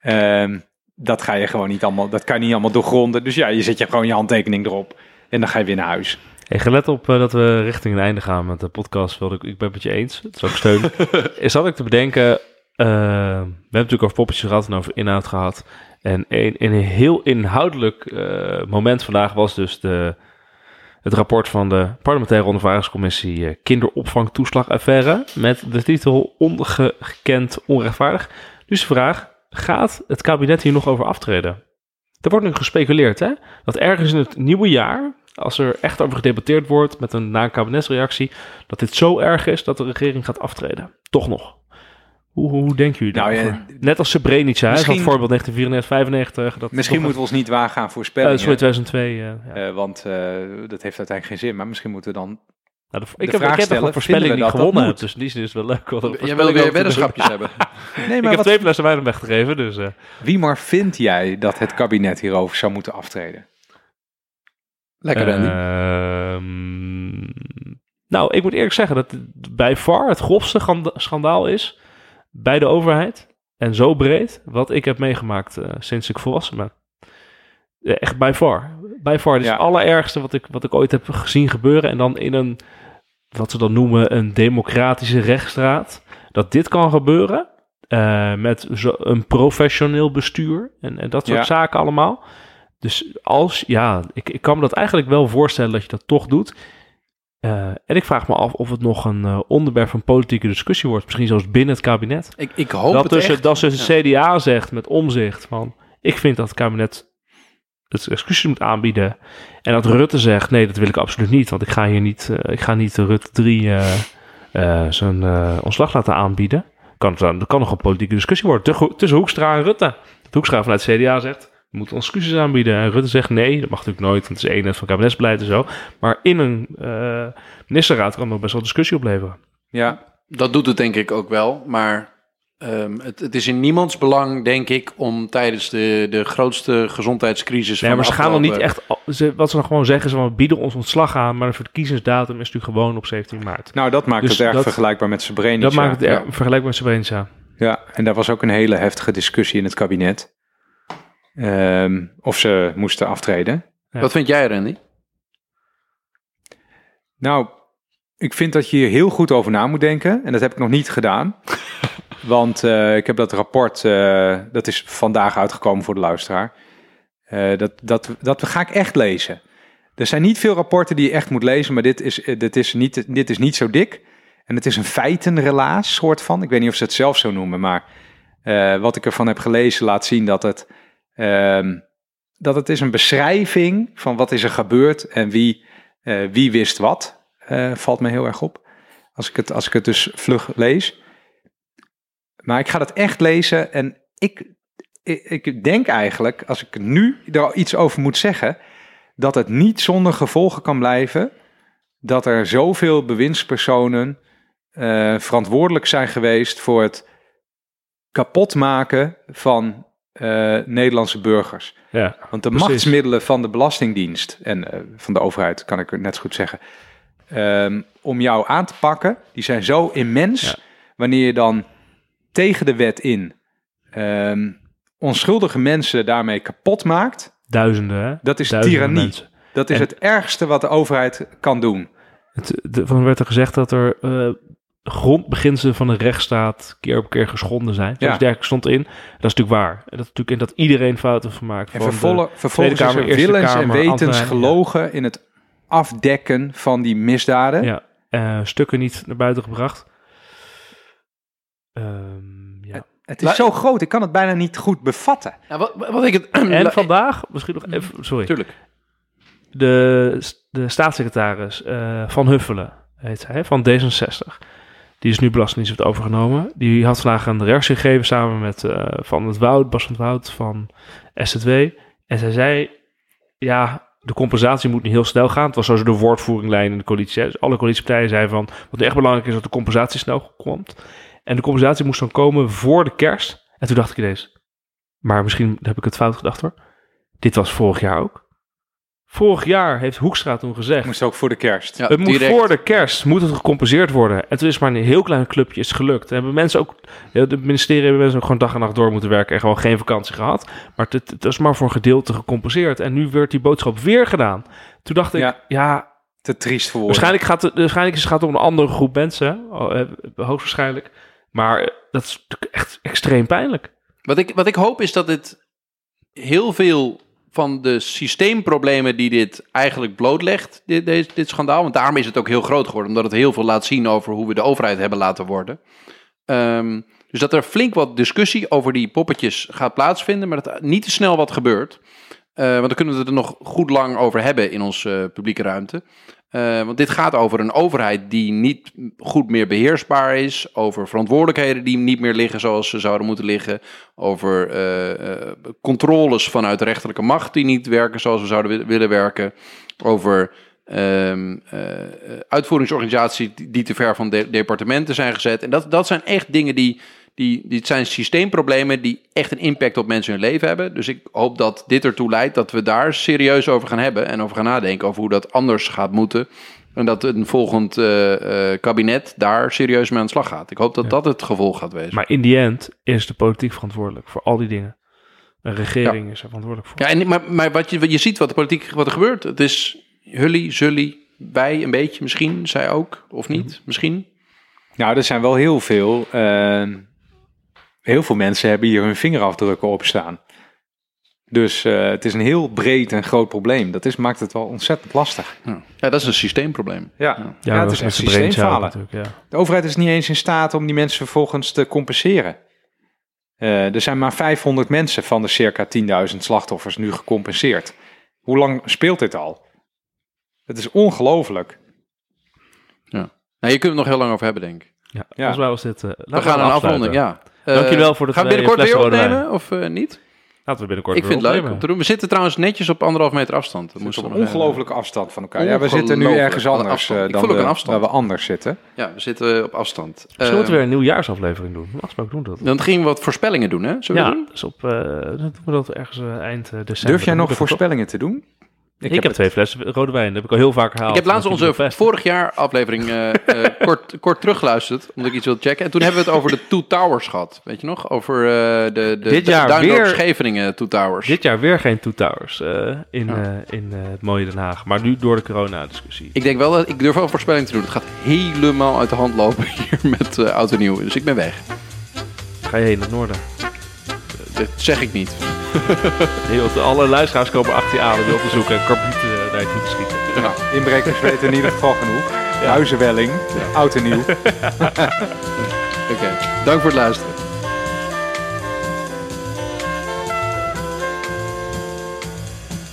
Ehm, dat ga je gewoon niet allemaal, dat kan je niet allemaal doorgronden. Dus ja, je zet je gewoon je handtekening erop en dan ga je weer naar huis. Hey, gelet op eh, dat we richting een einde gaan met de podcast, wilde ik, ik ben het met je eens. Het is ook steun. is had ik te bedenken, eh, we hebben natuurlijk over poppetjes gehad en over inhoud gehad. En een, een heel inhoudelijk eh, moment vandaag was dus de, het rapport van de parlementaire ondervragingscommissie eh, kinderopvangtoeslagaffaire met de titel Ongekend onrechtvaardig. Dus de vraag, gaat het kabinet hier nog over aftreden? Er wordt nu gespeculeerd, hè? Dat ergens in het nieuwe jaar, als er echt over gedebatteerd wordt met een na-kabinetsreactie, dat dit zo erg is dat de regering gaat aftreden. Toch nog. Hoe, hoe denken jullie Nou ja, daarover? Net als Srebrenica, hè? misschien- Zo'n voorbeeld 1994, 95. Dat Misschien moeten we ons niet wagen aan eh, voorspellingen. sorry, 2002. eh, ja. Eh, want eh, dat heeft uiteindelijk geen zin. Maar misschien moeten we dan... Nou, de- de ik heb, vraag ik heb een voorspelling die ik dat dat gewonnen heb. moet? Dus die is het wel leuk. Jij wil weer weddenschapjes hebben. Nee, Ik maar heb wat, twee flessen wijn om weg te geven, dus... eh, wie maar vind jij dat het kabinet hierover zou moeten aftreden? Lekker, Randy. Ehm, nou, ik moet eerlijk zeggen dat het bij far het grofste schandaal is bij de overheid. En zo breed wat ik heb meegemaakt eh, sinds ik volwassen ben. Echt bij far. Bij far. Dit is Ja. het allerergste wat ik, wat ik ooit heb gezien gebeuren. En dan in een, wat ze dan noemen, een democratische rechtsstraat. Dat dit kan gebeuren. eh, met zo, een professioneel bestuur. En, en dat soort Ja. zaken allemaal. Dus als, ja, ik, ik kan me dat eigenlijk wel voorstellen dat je dat toch doet. Eh, en ik vraag me af of het nog een eh, onderwerp van politieke discussie wordt. Misschien zelfs binnen het kabinet. Ik, ik hoop dat het echt. dat dus het CDA zegt met omzicht van... Ik vind dat het kabinet het excuses moet aanbieden. En dat Rutte zegt, nee, dat wil ik absoluut niet. Want ik ga hier niet, eh, ik ga niet Rutte 3 eh, eh, zijn ontslag laten aanbieden. Kan, er kan nog een politieke discussie worden tussen- tussen Hoekstra en Rutte. Dat Hoekstra vanuit CDA zegt, we moeten ons excuses aanbieden. En Rutte zegt, nee, dat mag natuurlijk nooit, want het is eenheid van kabinetsbeleid en zo. Maar in een eh, ministerraad kan er best wel discussie opleveren. Ja, Dat doet het denk ik ook wel, maar ehm, het, het is in niemands belang, denk ik, om tijdens de, de grootste gezondheidscrisis Nee, van maar ze gaan dan niet echt. Ze, wat ze dan gewoon zeggen is: van, we bieden ons ontslag aan, maar de verkiezingsdatum is natuurlijk gewoon op 17 maart. nou dat maakt Dus het erg dat- vergelijkbaar met Srebrenica. dat maakt het ja. er- vergelijkbaar met Srebrenica. Ja, en daar was ook een hele heftige discussie in het kabinet. Ehm, of ze moesten aftreden. Wat vind jij, Randy? Nou, ik vind dat je hier heel goed over na moet denken. En dat heb ik nog niet gedaan. Want eh, ik heb dat rapport, eh, dat is vandaag uitgekomen voor de luisteraar. Eh, dat, dat, dat ga ik echt lezen. Er zijn niet veel rapporten die je echt moet lezen, maar dit is, dit is, niet, dit is niet zo dik. En het is een feitenrelaas soort van. Ik weet niet of ze het zelf zo noemen, maar eh, wat ik ervan heb gelezen laat zien dat het ehm, dat het is een beschrijving van wat is er gebeurd en wie, eh, wie wist wat, eh, valt me heel erg op. Als ik, het, als ik het dus vlug lees. Maar ik ga het echt lezen en ik, ik, denk eigenlijk, als ik nu er iets over moet zeggen, dat het niet zonder gevolgen kan blijven dat er zoveel bewindspersonen eh, verantwoordelijk zijn geweest voor het kapotmaken van eh, Nederlandse burgers. Ja, Want de Precies. machtsmiddelen van de Belastingdienst en eh, van de overheid, kan ik net zo goed zeggen, ehm, om jou aan te pakken, die zijn zo immens. Ja. Wanneer je dan tegen de wet in ehm, onschuldige mensen daarmee kapot maakt, duizenden, hè? dat is Duizenden tirannie. mensen. Dat is En- het ergste wat de overheid kan doen. Het, de, van werd er gezegd dat er eh, grondbeginselen van de rechtsstaat keer op keer geschonden zijn. Zoals Ja. dergelijke stond in. Dat is natuurlijk waar. En dat is natuurlijk in dat iedereen fouten van maakt. En Van de- vervolg, vervolgens Kamer, is er willens en wetens gelogen in het afdekken van die misdaden. ja, eh, stukken niet naar buiten gebracht. Ehm, ja. Het is zo groot, ik kan het bijna niet goed bevatten. Nou, wat, wat ik het... En vandaag, misschien nog even, sorry. Tuurlijk. De, de staatssecretaris eh, Van Huffelen, heet hij, van D66. Die is nu Belastingdienst heeft overgenomen. Die had vandaag een reactie gegeven samen met eh, Van het Woud, Bas van het Woud van SZW. En zij zei, ja, de compensatie moet niet heel snel gaan. Het was zo de woordvoeringlijn in de coalitie. Dus alle coalitiepartijen zeiden van, wat echt belangrijk is, dat de compensatie snel komt. En de compensatie moest dan komen voor de kerst. En toen dacht ik ineens, maar misschien heb ik het fout gedacht hoor. Dit was vorig jaar ook. Vorig jaar heeft Hoekstra toen gezegd, Moest ook voor de kerst. Ja, het moet direct. voor de kerst moet het gecompenseerd worden. En toen is maar een heel klein clubje is gelukt. En hebben mensen ook, de ministerie hebben mensen ook gewoon dag en nacht door moeten werken en gewoon geen vakantie gehad. Maar het, het is maar voor een gedeelte gecompenseerd. En nu werd die boodschap weer gedaan. Toen dacht ik, Ja. ja, Te triest voor woorden. waarschijnlijk gaat het, waarschijnlijk is het gaat om een andere groep mensen, oh, eh, hoogstwaarschijnlijk. Maar dat is natuurlijk echt extreem pijnlijk. Wat ik, wat ik hoop is dat dit heel veel van de systeemproblemen die dit eigenlijk blootlegt, dit, dit, schandaal, want daarom is het ook heel groot geworden, omdat het heel veel laat zien over hoe we de overheid hebben laten worden. Ehm, dus dat er flink wat discussie over die poppetjes gaat plaatsvinden, maar dat niet te snel wat gebeurt. Eh, want dan kunnen we het er nog goed lang over hebben in onze eh, publieke ruimte. Eh, want dit gaat over een overheid die niet goed meer beheersbaar is. Over verantwoordelijkheden die niet meer liggen zoals ze zouden moeten liggen. Over eh, eh, controles vanuit de rechterlijke macht die niet werken zoals we zouden wi- willen werken. Over ehm, eh, eh, uitvoeringsorganisaties die te ver van de departementen zijn gezet. En dat, dat zijn echt dingen die, die, dit zijn systeemproblemen die echt een impact op mensen in hun leven hebben. Dus ik hoop dat dit ertoe leidt dat we daar serieus over gaan hebben en over gaan nadenken over hoe dat anders gaat moeten. En dat een volgend eh, eh, kabinet daar serieus mee aan de slag gaat. Ik hoop dat dat het gevolg gaat wezen. Maar in die end is de politiek verantwoordelijk voor al die dingen. Een regering is er verantwoordelijk voor. Ja, en, maar, maar wat je, wat je ziet wat de politiek wat er gebeurt. Het is hully, zully, wij een beetje misschien, zij ook, of niet, misschien. Nou, er zijn wel heel veel. eh, heel veel mensen hebben hier hun vingerafdrukken op staan. Dus eh, het is een heel breed en groot probleem. Dat is, maakt het wel ontzettend lastig. Ja, ja dat is een systeemprobleem. Ja, ja, dat het is brainchild systeemfalen. natuurlijk. Ja. De overheid is niet eens in staat om die mensen vervolgens te compenseren. Eh, er zijn maar 500 mensen van de circa 10.000 slachtoffers nu gecompenseerd. Hoe lang speelt dit al? Het is ongelooflijk. Nou, hier kunnen we het nog heel lang over hebben, denk ik. Ja, Ja. volgens mij was dit... eh, We laten gaan een afronding, ja. Eh, Dankjewel voor de Gaan we binnenkort weer opnemen, of eh, niet? Laten we binnenkort Ik weer vind het leuk om te doen. We zitten trouwens netjes op anderhalf meter afstand. Dat We we een ongelofelijke afstand van elkaar. Ja, we zitten nu ergens anders eh, Ik dan voel ook we, een afstand. waar we anders zitten. Ja, we zitten op afstand. Misschien Eh, moeten we weer een nieuwjaarsaflevering doen. Gesproken doen we dat. Dan gingen we wat voorspellingen doen, hè? Zullen we Ja, doen? dus op, eh, dan doen we dat ergens eh, eind eh, december. Durf jij nog het voorspellingen te doen? Ik, heb, twee flessen rode wijn. Dat heb ik al heel vaak gehaald. Ik heb laatst onze vorig jaar aflevering eh, eh, kort, kort teruggeluisterd, omdat ik iets wilde checken. En toen hebben we het over de Two Towers gehad, weet je nog? Over eh, de, de Dit jaar Duindorp weer- Scheveningen Two Towers. Dit jaar weer geen Two Towers in, in het mooie Den Haag. Maar nu door de corona-discussie. Ik denk wel dat ik durf wel een voorspelling te doen. Het gaat helemaal uit de hand lopen hier met oud en nieuw. Dus ik ben weg. Ga je heen naar het noorden. Dat zeg ik niet. Heel, alle luisteraars komen achter je aan om je op te zoeken en karbiet eh, naar je toe te schieten. Nou, inbrekers weten in ieder geval genoeg. Huizenwelling, oud en nieuw. Oké, dank voor het luisteren.